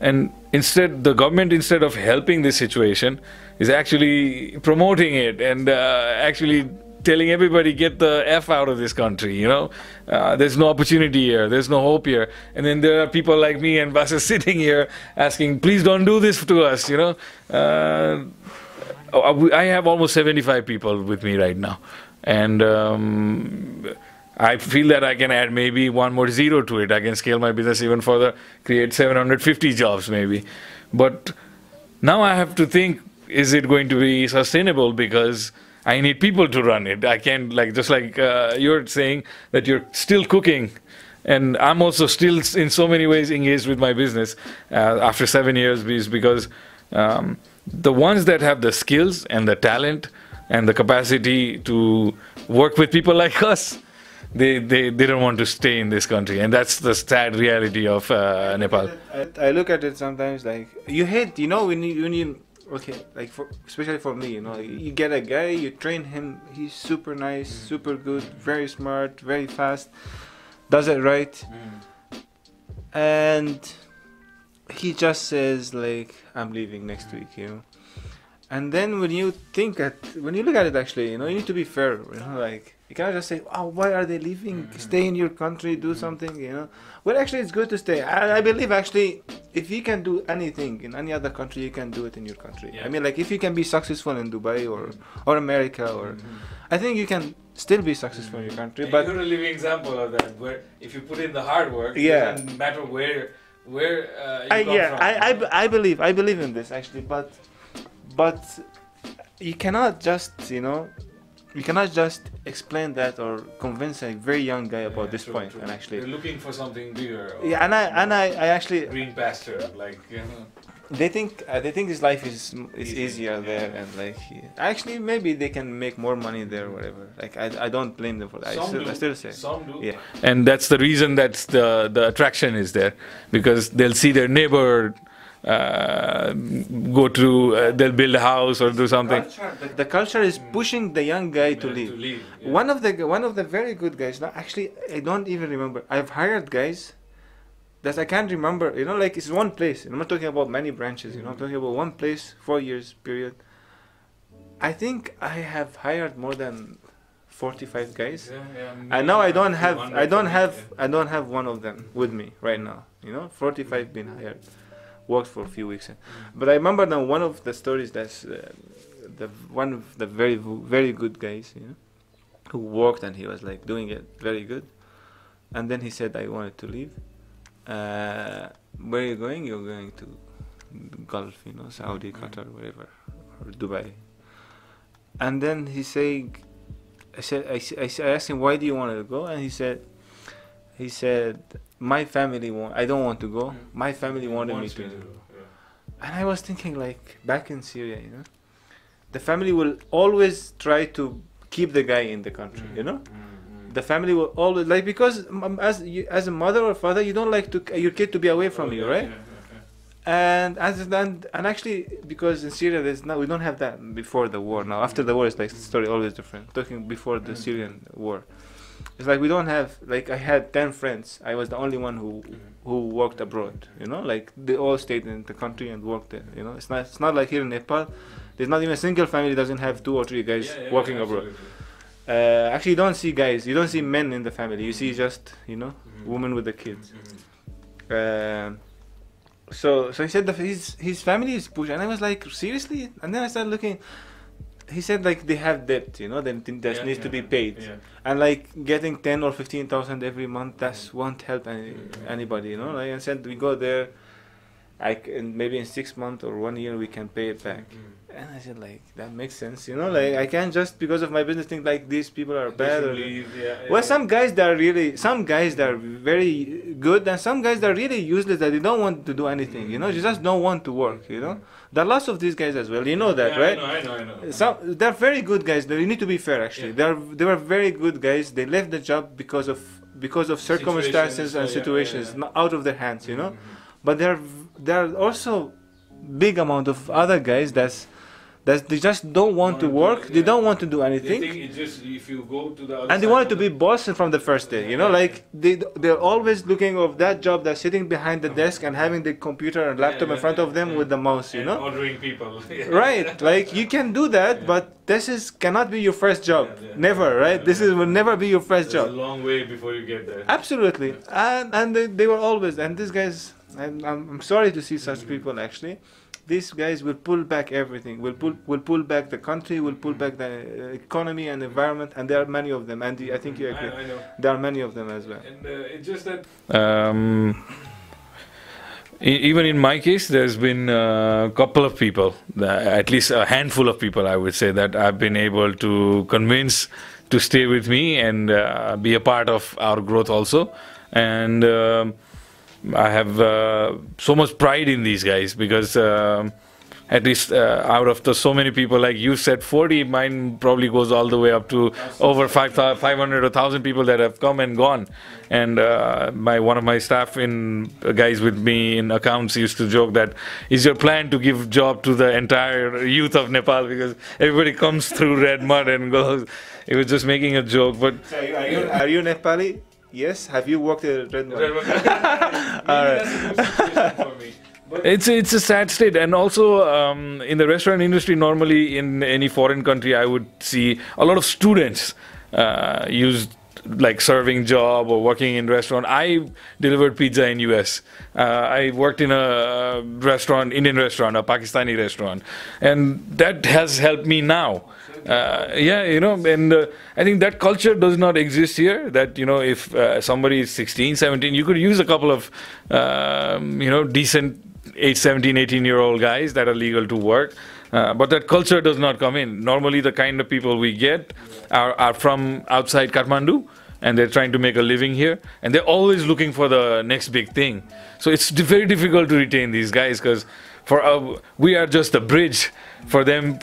and instead the government instead of helping this situation is actually promoting it and uh, actually telling everybody get the f out of this country you know? Uh, there's no opportunity here there's no hope here. And then there are people like me and Basel sitting here asking please don't do this to us you know? Uh, I have almost 75 people with me right now. And um, I feel that I can add maybe one more zero to it. I can scale my business even further, create 750 jobs maybe. But now I have to think is it going to be sustainable because I need people to run it. I can't, like, just like uh, you're saying that you're still cooking. And I'm also still, in so many ways, engaged with my business uh, after seven years because um, the ones that have the skills and the talent and the capacity to work with people like us, they, they, they don't want to stay in this country. And that's the sad reality of uh, Nepal. I, I look at it sometimes like you hate, you know, when you, when you okay, like for especially for me, you know, you get a guy, you train him, he's super nice, super good, very smart, very fast, does it right, and he just says like, I'm leaving next week, you know. And then when you think at when you look at it actually, you know, you need to be fair, you know, like you cannot just say, "Oh, why are they leaving? Mm-hmm. Stay in your country, do mm-hmm. something," you know. Well, actually, it's good to stay. I, I believe actually, if you can do anything in any other country, you can do it in your country. Yeah. I mean, like if you can be successful in Dubai or or America, or mm-hmm. I think you can still be successful in your country. But you're a living example of that. Where if you put in the hard work, Yeah. it doesn't matter where where uh, you I, come yeah, from. I, I, b- I believe I believe in this actually, but but you cannot just you know you cannot just explain that or convince a very young guy about Yeah, this true, point true. and actually They're looking for something bigger. yeah and I and I, I actually green pasture, like you know. they think uh, they think his life is is Easy, easier yeah. there and like he- actually maybe they can make more money there or whatever like I, I don't blame them for that I still, do. I still say Some do. yeah And that's the reason that's the the attraction is there, because they'll see their neighbor uh, go to, uh, they'll build a house or do something. Culture, the, the culture is pushing the young guy to leave One of the one of the very good guys. Now, actually, I don't even remember. I've hired guys that I can't remember. You know, like it's one place. I'm not talking about many branches. You know, I'm talking about one place, four years period. I think I have hired more than forty-five guys, yeah, yeah, and now I don't have. I don't have. I don't have one of them with me right now. You know, forty-five been hired, worked for a few weeks. But I remember now one of the stories that's uh, the one of the very very good guys. You know who worked and he was like doing it very good. And then he said, I wanted to leave. Uh, where are you going? You're going to Gulf, you know, Saudi, Qatar, whatever, or Dubai. And then he saying, I said, I I asked him, why do you want to go? And he said, he said, my family want, I don't want to go. My family wanted me to. And I was thinking, like, back in Syria, you know, the family will always try to keep the guy in the country, you know? The family will always, like, because um, as you, as a mother or father, you don't like to your kid to be away from you, right? And as and, and actually because in Syria there's no we don't have that before the war. Now after the war it's like the story always different. Talking before the Syrian war it's like we don't have like I had 10 friends. I was the only one who who worked abroad you know? Like they all stayed in the country and worked there you know? It's not it's not like here in Nepal there's not even a single family doesn't have two or three guys working abroad. uh, actually you don't see guys you don't see men in the family. You see just you know women with the kids. Um, so so he said that his his family is push and I was like seriously? And then I started looking he said like they have debt you know that that needs to be paid yeah. and like getting 10 or 15,000 every month that won't help any, anybody you know like I said we go there like in maybe in six months or one year we can pay it back and I said like that makes sense you know like I can't just because of my business think like these people are bad or well, some guys that are really, some guys that are very good, and some guys that are really useless that they don't want to do anything. You know, they just don't want to work. You know, there are lots of these guys as well. You know that, right? I know, I know. Some they're very good guys. They need to be fair. Actually, Yeah. they're they were very good guys. They left the job because of because of circumstances Situations, and yeah, yeah, situations yeah. not out of their hands. You know, mm-hmm. but there are there are also big amount of other guys that's that they just don't want to do work. it, They don't want to do They anything it just if you go to the other and they wanted to be boss from the first day you know Yeah. like they they're always looking of that job They're sitting behind the desk and having the computer and laptop Yeah, in front of them yeah. with the mouse you and know ordering people. right like you can do that Yeah. but this is cannot be your first job Yeah, yeah. never right Yeah, this is will never be your first There's a job long way before you get there. absolutely and and they, they were always and these guys I'm, I'm, I'm sorry to see such mm-hmm. people actually these guys will pull back everything will pull will pull back the country will pull back the uh, economy and environment and there are many of them and i think you agree I, I know. there are many of them as well And uh, it's just that. Um, even in my case, there's been a couple of people, at least a handful of people, I would say, that I've been able to convince to stay with me and uh, be a part of our growth also. And um, I have uh, so much pride in these guys because. Um, at least uh, out of the so many people, like you said, 40, mine probably goes all the way up to over 5, 500 or 1,000 people that have come and gone. And uh, my one of my staff in uh, guys with me in accounts used to joke that is your plan to give job to the entire youth of Nepal because everybody comes through Red Mud and goes. It was just making a joke, but So are you, are you Nepali? Yes. Have you worked at Red Mart? It's it's a sad state, and also um, in the restaurant industry, normally in any foreign country, I would see a lot of students uh, used like serving job or working in restaurant. I delivered pizza in US. Uh, I worked in a restaurant, Indian restaurant, a Pakistani restaurant, and that has helped me now. Uh, yeah, you know, and uh, I think that culture does not exist here. That you know, if uh, somebody is 16, 17, you could use a couple of um, you know decent 8, 17, 18 year old guys that are legal to work. Uh, but that culture does not come in. Normally, the kind of people we get are, are from outside Kathmandu and they're trying to make a living here and they're always looking for the next big thing. So it's very difficult to retain these guys because for uh, we are just a bridge for them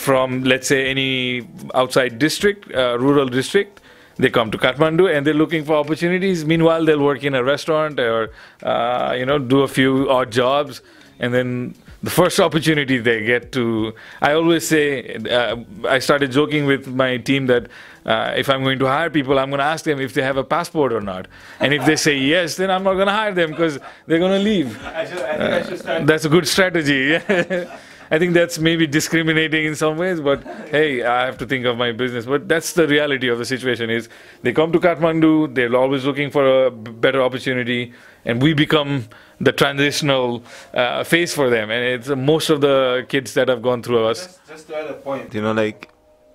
from, let's say, any outside district, uh, rural district they come to Kathmandu and they're looking for opportunities. Meanwhile, they'll work in a restaurant or uh, you know do a few odd jobs, and then the first opportunity they get to. I always say uh, I started joking with my team that. Uh, if I'm going to hire people, I'm going to ask them if they have a passport or not. And if they say yes, then I'm not going to hire them because they're going to leave. I, should, I think I should start. That's a good strategy. I think that's maybe discriminating in some ways, but hey, I have to think of my business. But that's the reality of the situation: is they come to Kathmandu, they're always looking for a better opportunity, and we become the transitional uh, face for them. And it's uh, most of the kids that have gone through us. Just, just to add a point, you know, like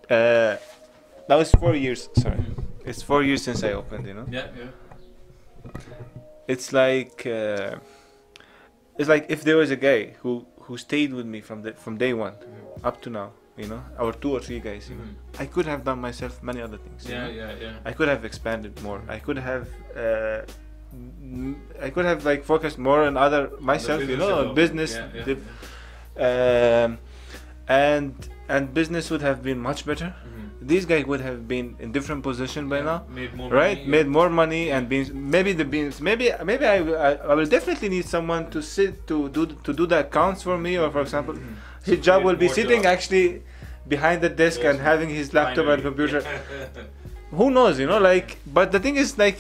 uh, that was four years. Sorry, it's four years since I opened. You know, Yeah, yeah. it's like uh, it's like if there was a guy who who stayed with me from the from day one Mm-hmm. up to now, you know, or two or three guys, know, I could have done myself many other things. you know? yeah, yeah. I could have expanded more. I could have. Uh, I could have like focused more on other myself, you know, on business, Yeah, yeah. dip- um, and and business would have been much better. Mhm. These guys would have been in different position by Yeah, now, Made more right? money, Made more money and been maybe the beans. Maybe maybe I, I I will definitely need someone to sit to do to do the accounts for me, or for example, Mhm. his job will be sitting job. actually behind the desk and having his laptop and computer who knows you know like but the thing is like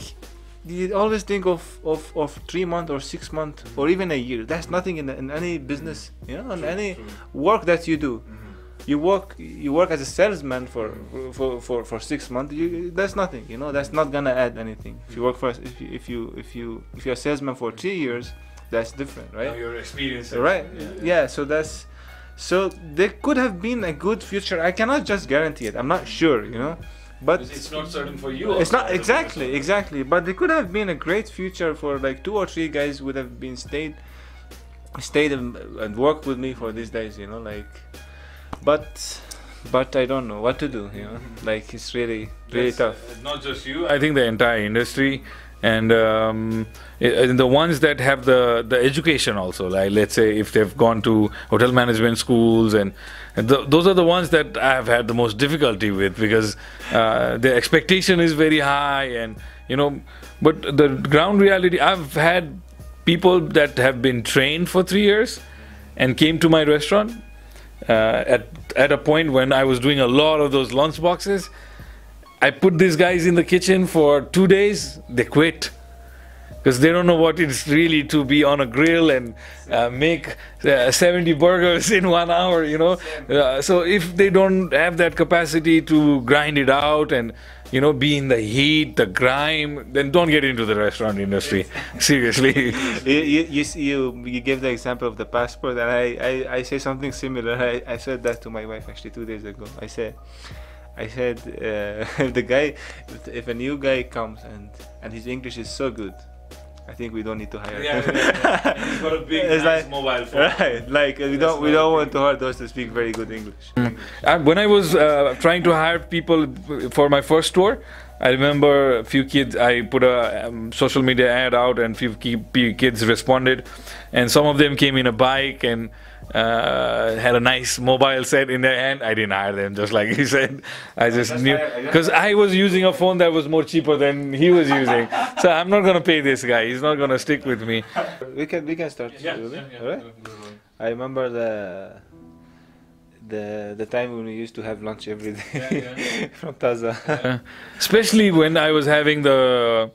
you always think of of, of three month or six month or even a year that's nothing in, in any business you know in True, any true. work that you do Mhm. You work you work as a salesman for for for, for six months you that's nothing you know that's not gonna add anything. If you work for if you if you if you if you're a salesman for three years that's different right? Now your experience. right. Yeah, so that's so there could have been a good future. I cannot just guarantee it. I'm not sure you know but It's- it's not certain for you. it's not exactly exactly. But there could have been a great future for like two or three guys would have been stayed stayed and, and worked with me for these days you know like but but i don't know what to do you know like it's really really That's, tough uh, not just you. I think the entire industry and um, and the ones that have the the education also. Like let's say if they've gone to hotel management schools and. and th- those are the ones that I have had the most difficulty with because uh, the expectation is very high, and you know, but the ground reality. I've had people that have been trained for three years and came to my restaurant uh, at at a point when I was doing a lot of those lunch boxes. I put these guys in the kitchen for two days. They quit because they don't know what it's really to be on a grill and uh, make uh, 70 burgers in one hour. You know, uh, so if they don't have that capacity to grind it out and you know be in the heat, the grime, then don't get into the restaurant industry. Seriously. you, you, you, you, gave the example of the passport and I, I, I say something similar I, I said that to my wife actually two days ago I said I said uh, if the guy if a new guy comes and and his English is so good I think we don't need to hire Yeah, him yeah, yeah. He's got a big, It's nice like- mobile phone. right like we That's don't we don't want to hire those to speak very good English I, when I was uh, trying to hire people for my first tour, I remember a few kids. I put a um, social media ad out, and few kids responded, and some of them came in a bike and uh, had a nice mobile set in their hand. I didn't hire them, just like he said. I just just knew hired- I just- because I was using a phone that was more cheaper than he was using. so I'm not gonna pay this guy. He's not gonna stick with me. we can we can start really? alright I remember the the the time when we used to have lunch every day Yeah, from Taza. Uh, especially when I was having the,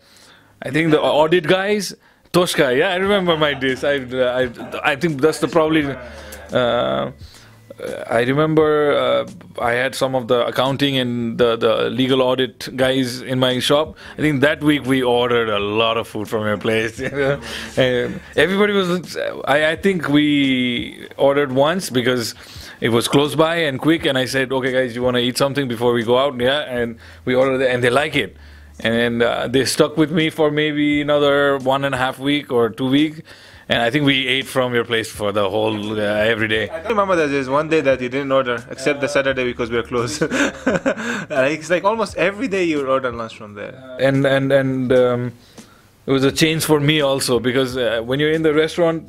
I think the audit guys, Toshka. Yeah, I remember my days. I, I, I think that's the probably. Uh, I remember uh, I had some of the accounting and the, the legal audit guys in my shop. I think that week we ordered a lot of food from your place. everybody was. I, I think we ordered once because it was close by and quick. And I said, "Okay, guys, you want to eat something before we go out?" Yeah, and we ordered it, and they like it. And uh, they stuck with me for maybe another one and a half week or two week. And I think we ate from your place for the whole uh, every day. I remember that there's one day that you didn't order, except the Saturday because we were closed. it's like almost every day you order lunch from there. and and and um, it was a change for me also because uh, when you're in the restaurant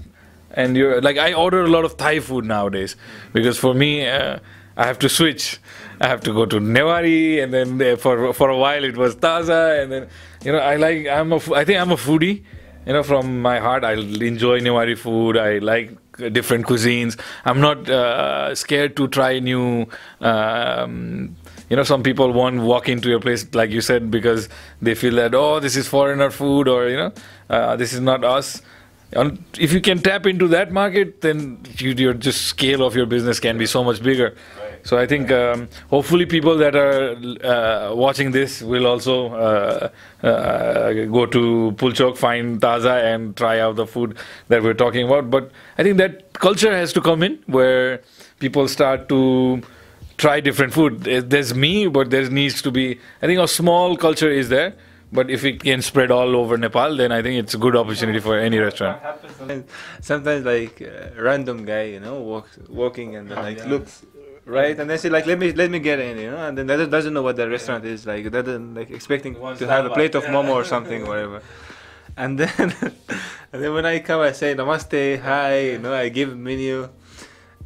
and you're like I order a lot of Thai food nowadays because for me uh, I have to switch. I have to go to Newari and then for for a while it was Taza and then you know I like I'm a I think I'm a foodie. You know, from my heart, I enjoy Newari food. I like different cuisines. I'm not uh, scared to try new. Um, you know, some people won't walk into your place, like you said, because they feel that oh, this is foreigner food, or you know, uh, this is not us. And If you can tap into that market, then you, your just scale of your business can be so much bigger. So I think um, hopefully people that are uh, watching this will also uh, uh, go to Pulchok, find Taza, and try out the food that we're talking about. But I think that culture has to come in where people start to try different food. There's me, but there needs to be. I think a small culture is there, but if it can spread all over Nepal, then I think it's a good opportunity for any restaurant. Sometimes, sometimes like uh, random guy, you know, walks walking and then, like looks right, and then say like, let me let me get in, you know, and then doesn't doesn't know what the restaurant is like, doesn't like expecting to have a plate of momo or something, whatever. And then and then when I come, I say namaste, hi, you know, I give menu,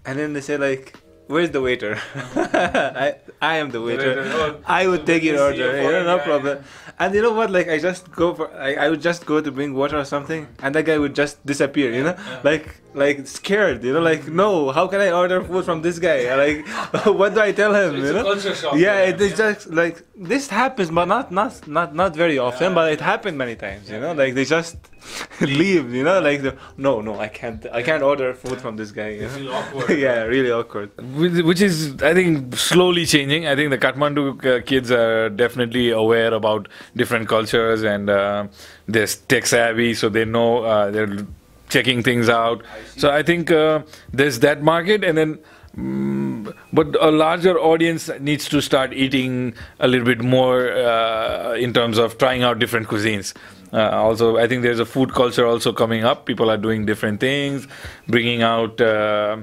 and then they say like where's the waiter? I I am the waiter. Oh, I would take your order. You know, no problem. And you know what? Like I just go for I, I would just go to bring water or something, and that guy would just disappear. You know, like like scared. You know, like no, how can I order food from this guy? Like what do I tell him? So you know? yeah, it is just like this happens, but not not not not very often. But it happened many times. You know, like they just leave. You know, like the, no no I can't I can't order food from this guy. You know? awkward. yeah, really awkward. Which is I think slowly changing. I think the Kathmandu uh, kids are definitely aware about different cultures and uh, they're tech savvy, so they know uh, they're checking things out. I so I think uh, there's that market, and then. Mm, but a larger audience needs to start eating a little bit more uh, in terms of trying out different cuisines. Uh, also, I think there's a food culture also coming up. People are doing different things, bringing out uh,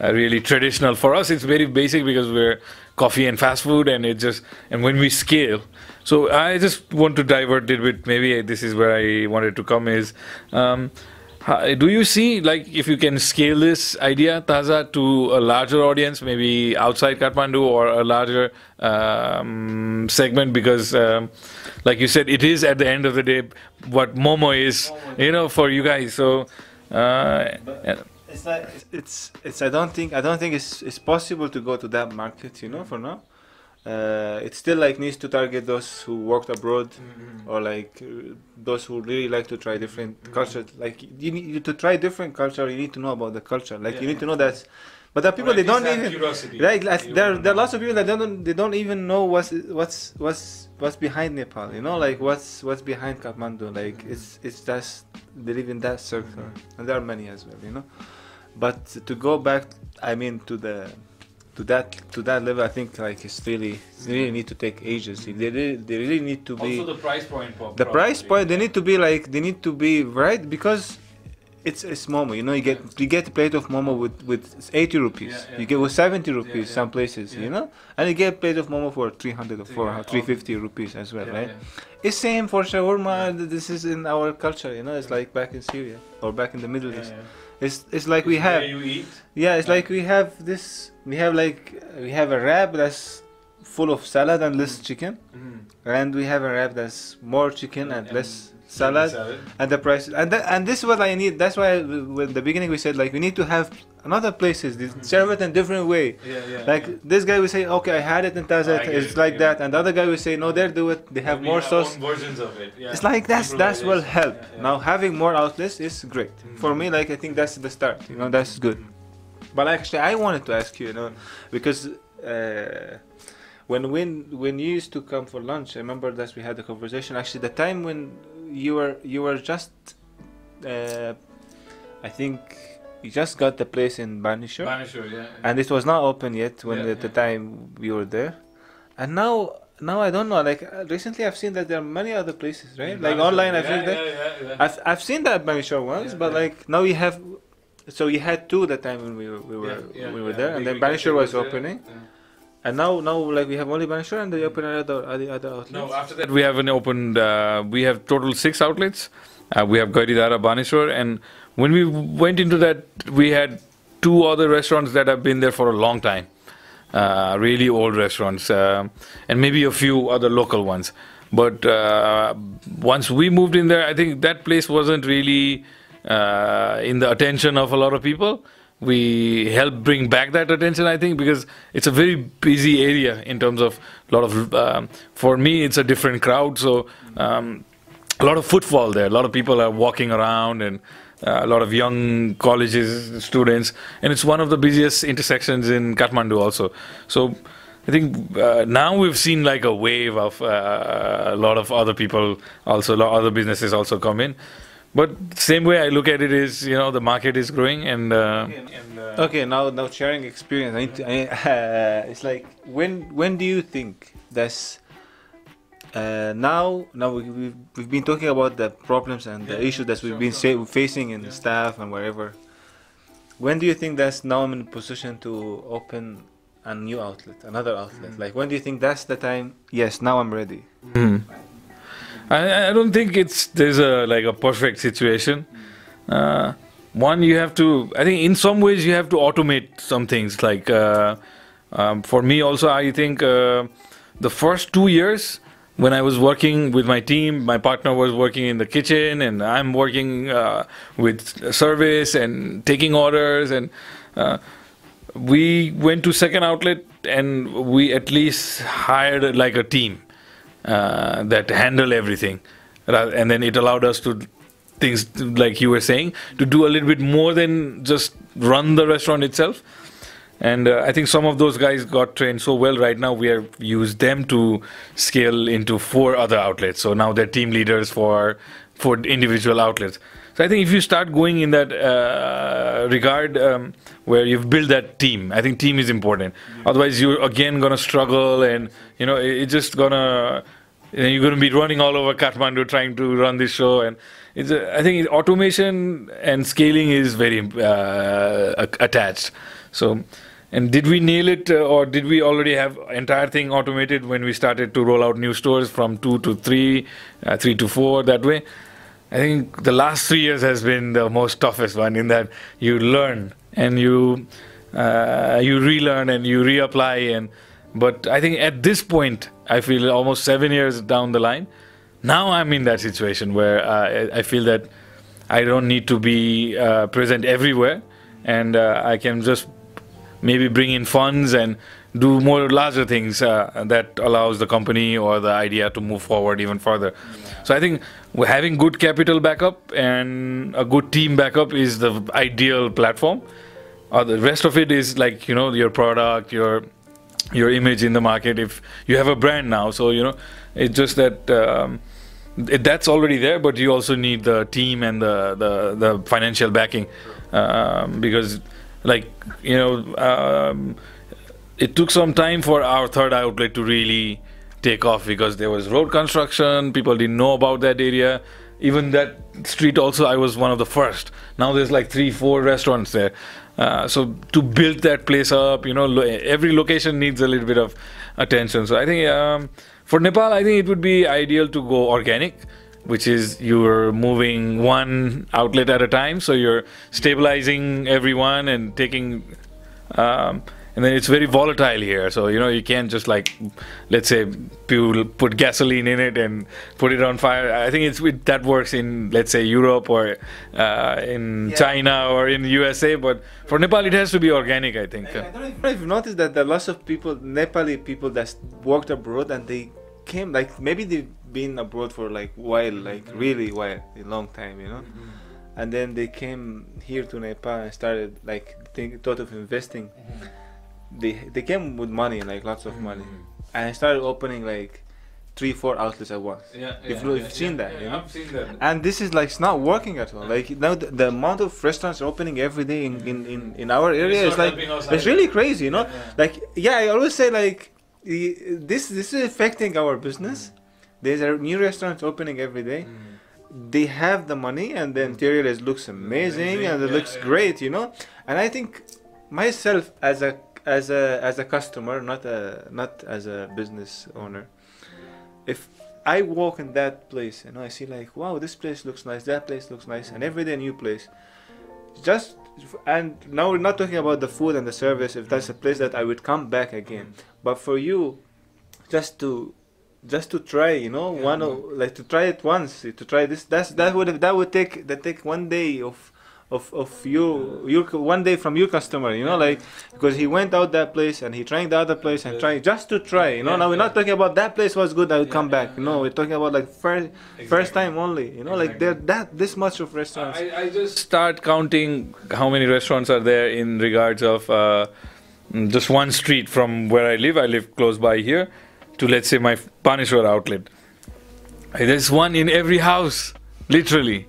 really traditional. For us, it's very basic because we're coffee and fast food, and it just and when we scale, so I just want to divert a bit. Maybe this is where I wanted to come is. Um, do you see like if you can scale this idea Taza to a larger audience, maybe outside Kathmandu or a larger um, segment? Because, um, like you said, it is at the end of the day what Momo is, you know, for you guys. So. Uh, it's like it's it's. I don't think I don't think it's it's possible to go to that market, you know, for now uh, it still like needs to target those who worked abroad mm-hmm. or like uh, those who really like to try different mm-hmm. cultures like you need to try different culture you need to know about the culture like yeah. you need to know that but there are people they don't even curiosity. right like, there, there are lots of people that don't they don't even know what's what's what's what's behind Nepal you know like what's what's behind Kathmandu like mm-hmm. it's it's just they live in that circle mm-hmm. and there are many as well you know but to go back I mean to the to that to that level, I think like it's really really need to take agency. They really, they really need to be. Also the price point. For the price point. They need to be like they need to be right because it's it's momo. You know, you get you get a plate of momo with with 80 rupees. Yeah, yeah. You get with 70 rupees yeah, some places. You know, and you get a plate of momo for 300 or 400, 350 rupees as well, right? It's same for shawarma. This is in our culture. You know, it's like back in Syria or back in the Middle East. It's it's like we have. Yeah, it's like we have this. We have like we have a wrap that's full of salad and less chicken, mm-hmm. and we have a wrap that's more chicken and, less salad, salad, and the price and that, and this is what I need. That's why in the beginning we said like we need to have another places they mm-hmm. serve it in different way. Yeah, yeah. Like yeah. this guy will say, okay, I had it in Tazet, it's it, like that, and the other guy will say, no, they do it. They have more sauce. versions of it. Yeah. It's like that's that's will help. Now having more outlets is great mm-hmm. for me. Like I think that's the start. You know, that's good. But actually, I wanted to ask you, you know, because. Uh, when when when you used to come for lunch, I remember that we had a conversation. Actually, the time when you were you were just, uh, I think you just got the place in Baneshwor. Baneshwor, yeah. And it was not open yet when yeah, the, the time we were there. And now now I don't know. Like uh, recently, I've seen that there are many other places, right? In like online, I've seen that. Yeah, I've I've seen that Baneshwor once, but like now we have. So we had two the time when we were we were we were there, and then Baneshwor was opening. And now, now, like we have only Baneshwor and they open other other other outlets. No, after that we haven't opened. Uh, we have total six outlets. Uh, we have Gairidhara, Baneshwor, and when we went into that, we had two other restaurants that have been there for a long time. Uh, really old restaurants, uh, and maybe a few other local ones. But uh, once we moved in there, I think that place wasn't really uh, in the attention of a lot of people. We help bring back that attention, I think, because it's a very busy area in terms of a lot of. Um, for me, it's a different crowd, so um, a lot of footfall there. A lot of people are walking around and uh, a lot of young colleges students, and it's one of the busiest intersections in Kathmandu also. So I think uh, now we've seen like a wave of uh, a lot of other people also, a lot of other businesses also come in. But same way I look at it is, you know, the market is growing and. Uh, and uh, okay, now now sharing experience. I, to, I, it's like when when do you think that's uh, now now we, we've, we've been talking about the problems and the issues that we've been sa- facing in the staff and wherever when do you think that's now i'm in a position to open a new outlet another outlet? Like when do you think that's the time yes now i'm ready I, I don't think it's there's a like a perfect situation. Uh, one, you have to. I think in some ways you have to automate some things. Like uh, um, for me, also, I think uh, the first two years when I was working with my team, my partner was working in the kitchen, and I'm working uh, with service and taking orders, and uh, we went to second outlet, and we at least hired like a team uh, that handle everything, and then it allowed us to things like you were saying to do a little bit more than just run the restaurant itself. And uh, I think some of those guys got trained so well. Right now, we have used them to scale into four other outlets. So now they're team leaders for for individual outlets. So I think if you start going in that uh, regard, um, where you've built that team, I think team is important. Otherwise, you're again gonna struggle, and you know it's just gonna you you're going to be running all over Kathmandu trying to run this show, and it's a, I think automation and scaling is very uh, attached. So, and did we nail it, uh, or did we already have entire thing automated when we started to roll out new stores from two to three, uh, three to four that way? I think the last three years has been the most toughest one in that you learn and you uh, you relearn and you reapply and but I think at this point I feel almost seven years down the line now I'm in that situation where uh, I feel that I don't need to be uh, present everywhere and uh, I can just maybe bring in funds and do more larger things uh, that allows the company or the idea to move forward even further. So I think having good capital backup and a good team backup is the ideal platform. Uh, the rest of it is like you know your product, your your image in the market. If you have a brand now, so you know it's just that. Um, it, that's already there, but you also need the team and the the, the financial backing, um, because like you know um, it took some time for our third outlet to really take off because there was road construction, people didn't know about that area. Even that street also, I was one of the first. Now there's like three, four restaurants there. Uh, so to build that place up, you know, lo- every location needs a little bit of attention. So I think um, for Nepal, I think it would be ideal to go organic, which is you're moving one outlet at a time. So you're stabilizing everyone and taking um, and then it's very volatile here so you know you can't just like let's say people put gasoline in it and put it on fire i think it's it, that works in let's say europe or uh, in Yeah. china or in usa but for nepal it has to be organic i think I don't know if you've noticed that there are lots of people, Nepali people that worked abroad and they came like maybe they've been abroad for like while, mm-hmm. like really while, a long time, you know. Mm-hmm. And then they came here to Nepal and started like think thought of investing. Mm-hmm. They they came with money, like lots of money, mm-hmm. and I started opening like three, four outlets at once. yeah, You've- yeah, you've yeah, seen that, yeah, you know? i've seen that And this is like it's not working at all. Like now, the, the amount of restaurants opening every day in, in, in, mm-hmm. in our area It's is like it's really crazy, you know. Like yeah, I always say like this this is affecting our business. Mm-hmm. There's a new restaurants opening every day. They have the money and the interior is looks amazing, Amazing, and it looks great, you know. And I think myself as a as a as a customer, not a not as a business owner, if I walk in that place and I see like, wow, this place looks nice, that place looks nice, and every day a new place. Just and now we're not talking about the food and the service. If that's a place that I would come back again, mm. but for you, just to just to try, you know, Yeah. one o- like to try it once, to try this. That's that would that would take that take one day of. Of, of you your one day from your customer you know like because he went out that place and he tried the other place and Yeah. trying just to try you know Yeah, now we're not talking about that place was good I would Yeah, come back yeah, no yeah. we're talking about like first first time only you know like there that this much of restaurants I, I just start counting how many restaurants are there in regards of uh, just one street from where I live. I live close by here to let's say my Baneshwor outlet. There's one in every house, literally.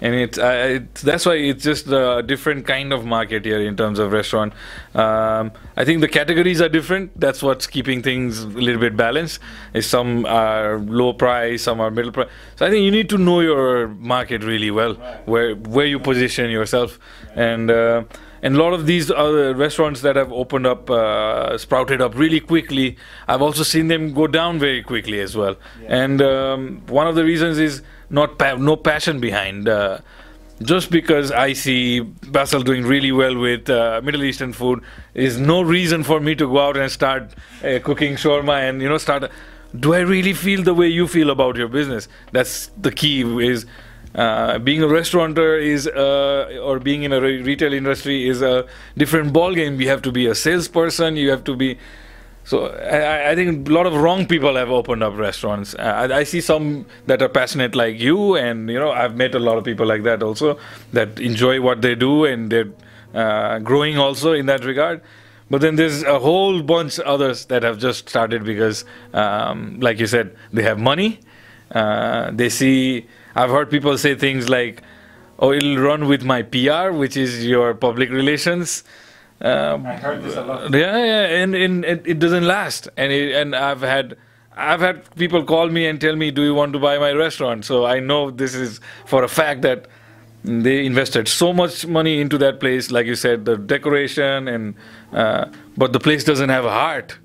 And it's, uh, it's that's why it's just a different kind of market here in terms of restaurant. Um, I think the categories are different. That's what's keeping things a little bit balanced. Is some are low price, some are middle price. So I think you need to know your market really well, where where you position yourself, and. Uh, and a lot of these other restaurants that have opened up, uh, sprouted up really quickly, I've also seen them go down very quickly as well. Yeah. And um, one of the reasons is not pa- no passion behind. Uh, just because I see Basel doing really well with uh, Middle Eastern food is no reason for me to go out and start uh, cooking shawarma and you know start. Do I really feel the way you feel about your business? That's the key. Is uh, being a restaurateur is uh, or being in a re- retail industry is a different ball game. You have to be a salesperson. You have to be so I, I, think a lot of wrong people have opened up restaurants. I, I, see some that are passionate like you, and you know I've met a lot of people like that also that enjoy what they do and they're uh, growing also in that regard. But then there's a whole bunch others that have just started because, um, like you said, they have money. Uh, they see. I've heard people say things like, "Oh, it'll run with my PR," which is your public relations. Um, I heard this a lot. Yeah, yeah, and, and it, it doesn't last. And it, and I've had I've had people call me and tell me, "Do you want to buy my restaurant?" So I know this is for a fact that they invested so much money into that place, like you said, the decoration and uh, but the place doesn't have a heart.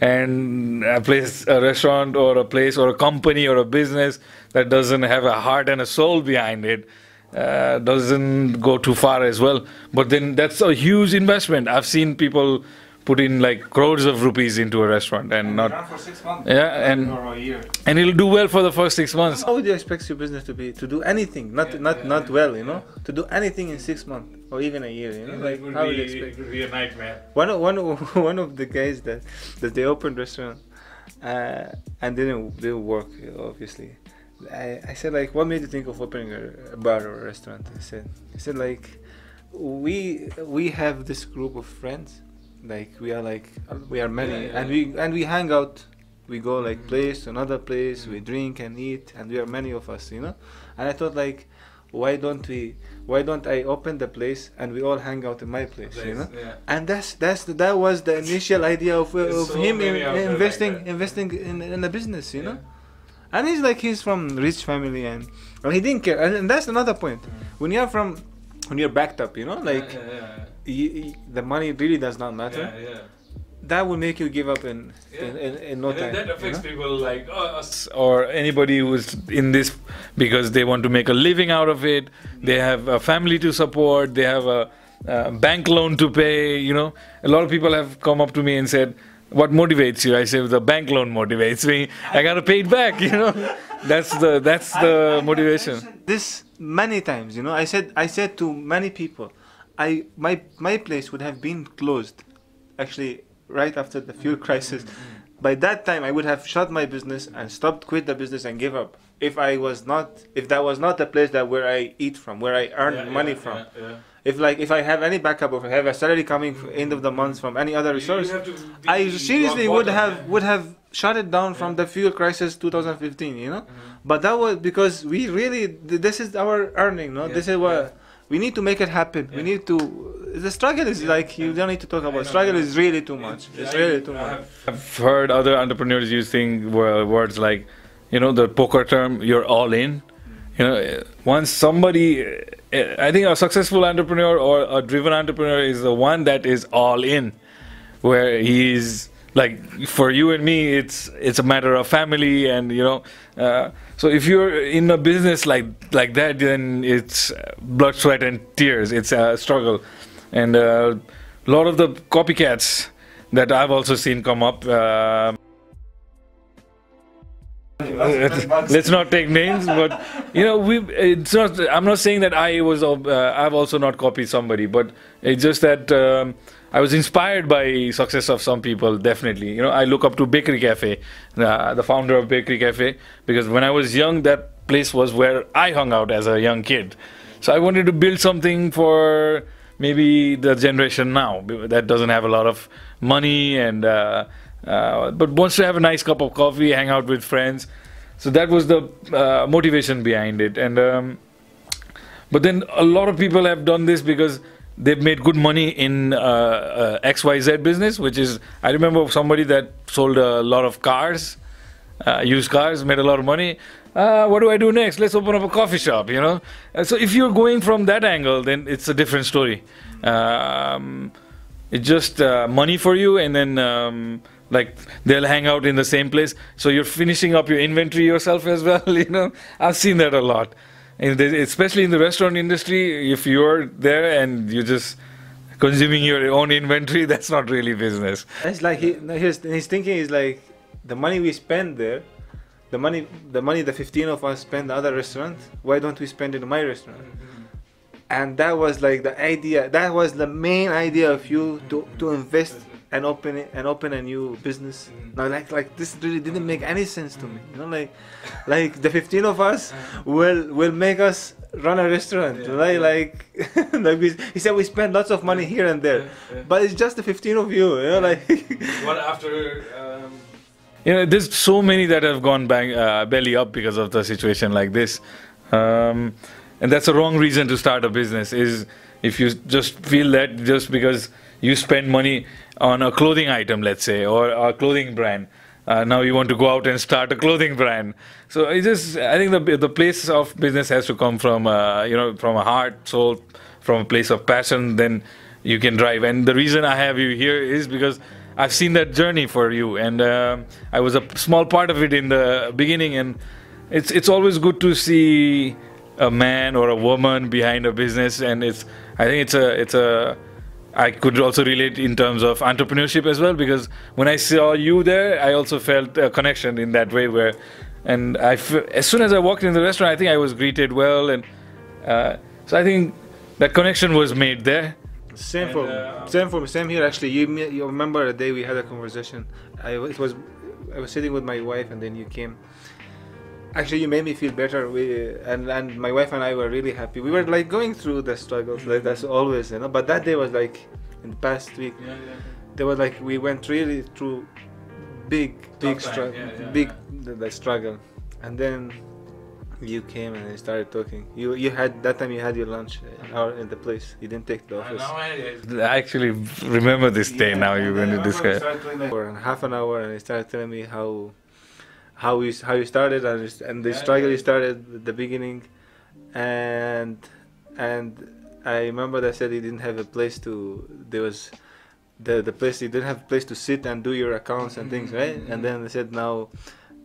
And a place, a restaurant, or a place, or a company, or a business that doesn't have a heart and a soul behind it uh, doesn't go too far as well. But then that's a huge investment. I've seen people put in like crores of rupees into a restaurant and, and not for six months. Yeah and and it'll do well for the first six months. How would you expect your business to be to do anything? Not yeah, not yeah, not yeah, well you know? To do anything in six months or even a year you know? Like how would you expect? it would be a nightmare. One of one of, one of the guys that that they opened restaurant uh, and didn't didn't work obviously I, I said like what made you think of opening a, bar or a restaurant? I said I said like we we have this group of friends. Like we are like we are many. Yeah, yeah. and we and we hang out. We go like mm-hmm. place to another place. Mm-hmm. we drink and eat. And we are many of us you know? And I thought like why don't we why don't I open the place and we all hang out in my place, place you know? yeah. and that's that's that was the initial idea of, of so him in, investing like investing in, in a business you know and he's like he's from rich family and well, he didn't care and, that's another point mm. when you're from when you're backed up you know like yeah, yeah, the money really does not matter that will make you give up in in, in, in, no and time. That affects you know? people like us or anybody who's in this because they want to make a living out of it. They have a family to support. They have a, a bank loan to pay. You know, a lot of people have come up to me and said, what motivates you? I say the bank loan motivates me. I gotta pay it back. You know, that's the that's the motivation. This many times, you know, I said I said to many people, I my my place would have been closed, actually right after the fuel crisis. By that time, I would have shut my business and stopped, quit the business, and give up. If I was not, if that was not the place that where I eat from, where I earn yeah, money yeah, from. Yeah, if like if I have any backup or if I have a salary coming end of the month from any other resource, I seriously would have would have shut it down from the fuel crisis 2015. You know, mm-hmm. but that was because we really this is our earning. No, this is what we need to make it happen. We need to. The struggle is like you don't need to talk about. Struggle is really too much. It's really too much. I've heard other entrepreneurs using words like, you know, the poker term. You're all in you know once somebody i think a successful entrepreneur or a driven entrepreneur is the one that is all in where he's like for you and me it's it's a matter of family and you know uh, so if you're in a business like like that then it's blood sweat and tears. It's a struggle. And uh, a lot of the copycats that i've also seen come up uh, let's not take names but you know we it's not i'm not saying that i was uh, i've also not copied somebody but it's just that um, i was inspired by success of some people definitely. You know i look up to bakery cafe uh, the founder of bakery cafe because when i was young that place was where i hung out as a young kid. So i wanted to build something for maybe the generation now that doesn't have a lot of money and uh, uh, but wants to have a nice cup of coffee, hang out with friends. So that was the uh, motivation behind it. And um, but then a lot of people have done this because they've made good money in uh, uh, XYZ business, which is, I remember somebody that sold a lot of cars, uh, used cars, made a lot of money. Uh, what do I do next? Let's open up a coffee shop, you know? So if you're going from that angle, then it's a different story. Um, it's just money for you, and then um, like they'll hang out in the same place. So you're finishing up your inventory yourself as well, you know? I've seen that a lot in the, especially in the restaurant industry, if you're there and you're just consuming your own inventory, that's not really business. It's like he, his, his thinking is like the money we spend there, the money, the money the 15 of us spend the other restaurant, why don't we spend it in my restaurant? Mm-hmm. And that was like the idea. That was the main idea of you to, to invest and open it and open a new business. Mm. Now, like like this really didn't make any sense to me. You know, like like the 15 of us will will make us run a restaurant. Yeah, right? Yeah. Like like we, he said, we spend lots of money here and there, yeah, but it's just the 15 of you. You know, like what after. Um, you know, there's so many that have gone bang, uh, belly up because of the situation like this, um, and that's a wrong reason to start a business. Is if you just feel that just because you spend money on a clothing item, let's say, or a clothing brand. Uh, now you want to go out and start a clothing brand. So it just, I think the the place of business has to come from, uh, you know, from a heart, soul, from a place of passion. Then you can drive. And the reason I have you here is because I've seen that journey for you, and uh, I was a small part of it in the beginning. And it's it's always good to see a man or a woman behind a business, and it's I think it's a it's a I could also relate in terms of entrepreneurship as well because when I saw you there, I also felt a connection in that way. Where, and I as soon as I walked in the restaurant, I think I was greeted well, and uh, so I think that connection was made there. Same and, for uh, same for me. Same here. Actually, you you remember the day we had a conversation? I it was I was sitting with my wife, and then you came actually you made me feel better we and and my wife and i were really happy we were like going through the struggles like that's always you know but that day was like in the past week yeah, yeah. there was like we went really through big big struggle yeah, yeah, big the, the, struggle and then you came and I started talking. You you had that time you had your lunch uh, in the place. You didn't take the office. I, I actually remember this day yeah, now. You're going to describe. For half an hour, and he started telling me how how you how you started and, and the yeah, struggle yeah. you started at the beginning, and and I remember they said you didn't have a place to there was the the place you didn't have a place to sit and do your accounts and things right? And then they said now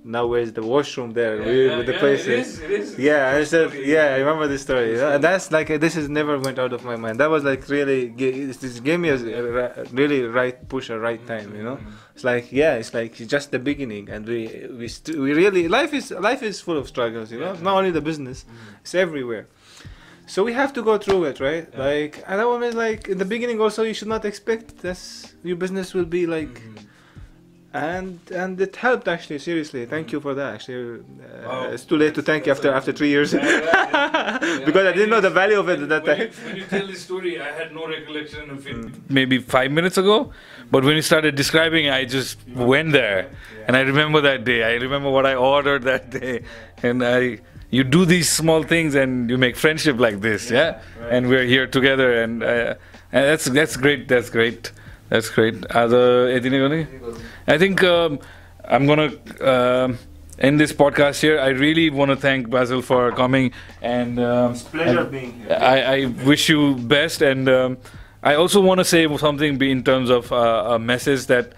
now where's the washroom there? Yeah, yeah, with the places it is, it is. yeah i said yeah i remember this story. Yeah, and that's like this is never went out of my mind. That was like really this gave me a really right push at right time you know? Mm-hmm. It's like yeah it's like just the beginning and we we st- we really life is life is full of struggles you know? Not only the business mm-hmm. it's everywhere. So we have to go through it right? Like and that one is like in the beginning also you should not expect this your business will be like mm-hmm. and and it helped actually seriously. Thank you for that actually. Uh, oh, it's too late to thank you after after three years. Yeah, yeah, yeah. because I didn't know the value of it at that when time. you, when you tell this story I had no recollection of it. Mm. maybe five minutes ago but when you started describing I just went there. And I remember that day. I remember what I ordered that day. And I you do these small things and you make friendship like this yeah, right. and we're here together. And, uh, and that's that's great. That's great. That's great. Other I think um, I'm gonna uh, end this podcast here. I really want to thank Basel for coming, and um, it's pleasure and being here. I, I, wish you best, and um, I also want to say something in terms of uh, a message that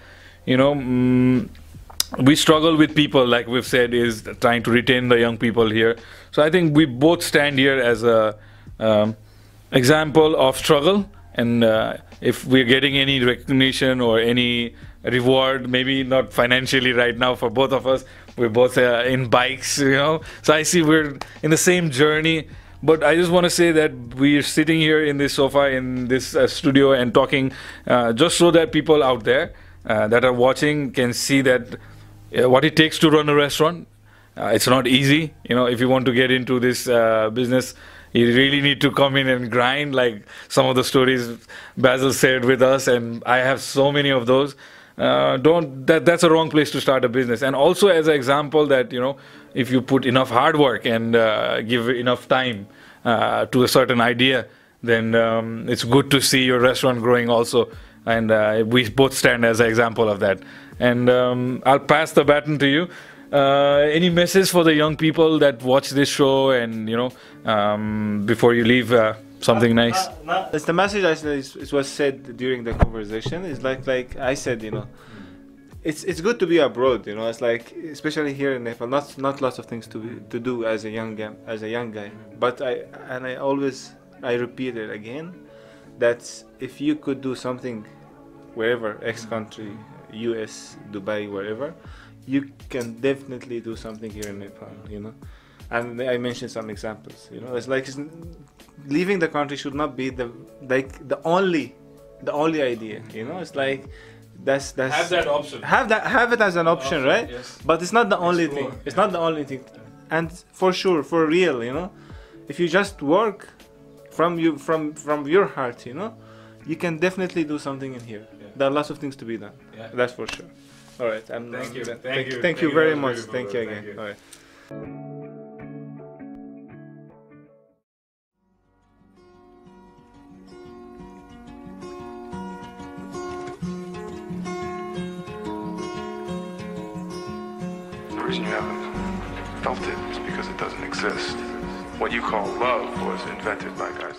you know. Mm, we struggle with people, like we've said, is trying to retain the young people here. So I think we both stand here as a um, example of struggle and uh, if we're getting any recognition or any reward maybe not financially right now for both of us we're both uh, in bikes you know so i see we're in the same journey but i just want to say that we're sitting here in this sofa in this uh, studio and talking uh, just so that people out there uh, that are watching can see that uh, what it takes to run a restaurant it's not easy. You know if you want to get into this business you really need to come in and grind like some of the stories Basel shared with us and i have so many of those uh, don't that that's a wrong place to start a business and also as an example that you know if you put enough hard work and uh, give enough time uh, to a certain idea, then um, it's good to see your restaurant growing also. And uh, we both stand as an example of that. And um, I'll pass the baton to you. Uh, any message for the young people that watch this show and you know um, before you leave uh, something nice? it's the message I said it was said during the conversation. It's like like I said you know it's it's good to be abroad you know. It's like especially here in Nepal not not lots of things to be, to do as a young as a young guy. But I and I always I repeat it again that if you could do something wherever ex mm-hmm. country, US Dubai wherever you can definitely do something here in Nepal, you know. And I mentioned some examples, you know. It's like it's, leaving the country should not be the like the only, the only idea, mm. you know. It's like that's that's have that option. Have that have it as an option, option right? Yes. But it's not the only Explore, thing. It's yeah. not the only thing. And for sure, for real, you know, if you just work from you from from your heart, you know, you can definitely do something in here. Yeah. There are lots of things to be done. Yeah. That's for sure. All right. I'm, thank, um, you. Thank, thank, you. Thank, you very much. Thank you again. Thank you. All right. Haven't felt it because it doesn't exist. What you call love was invented by guys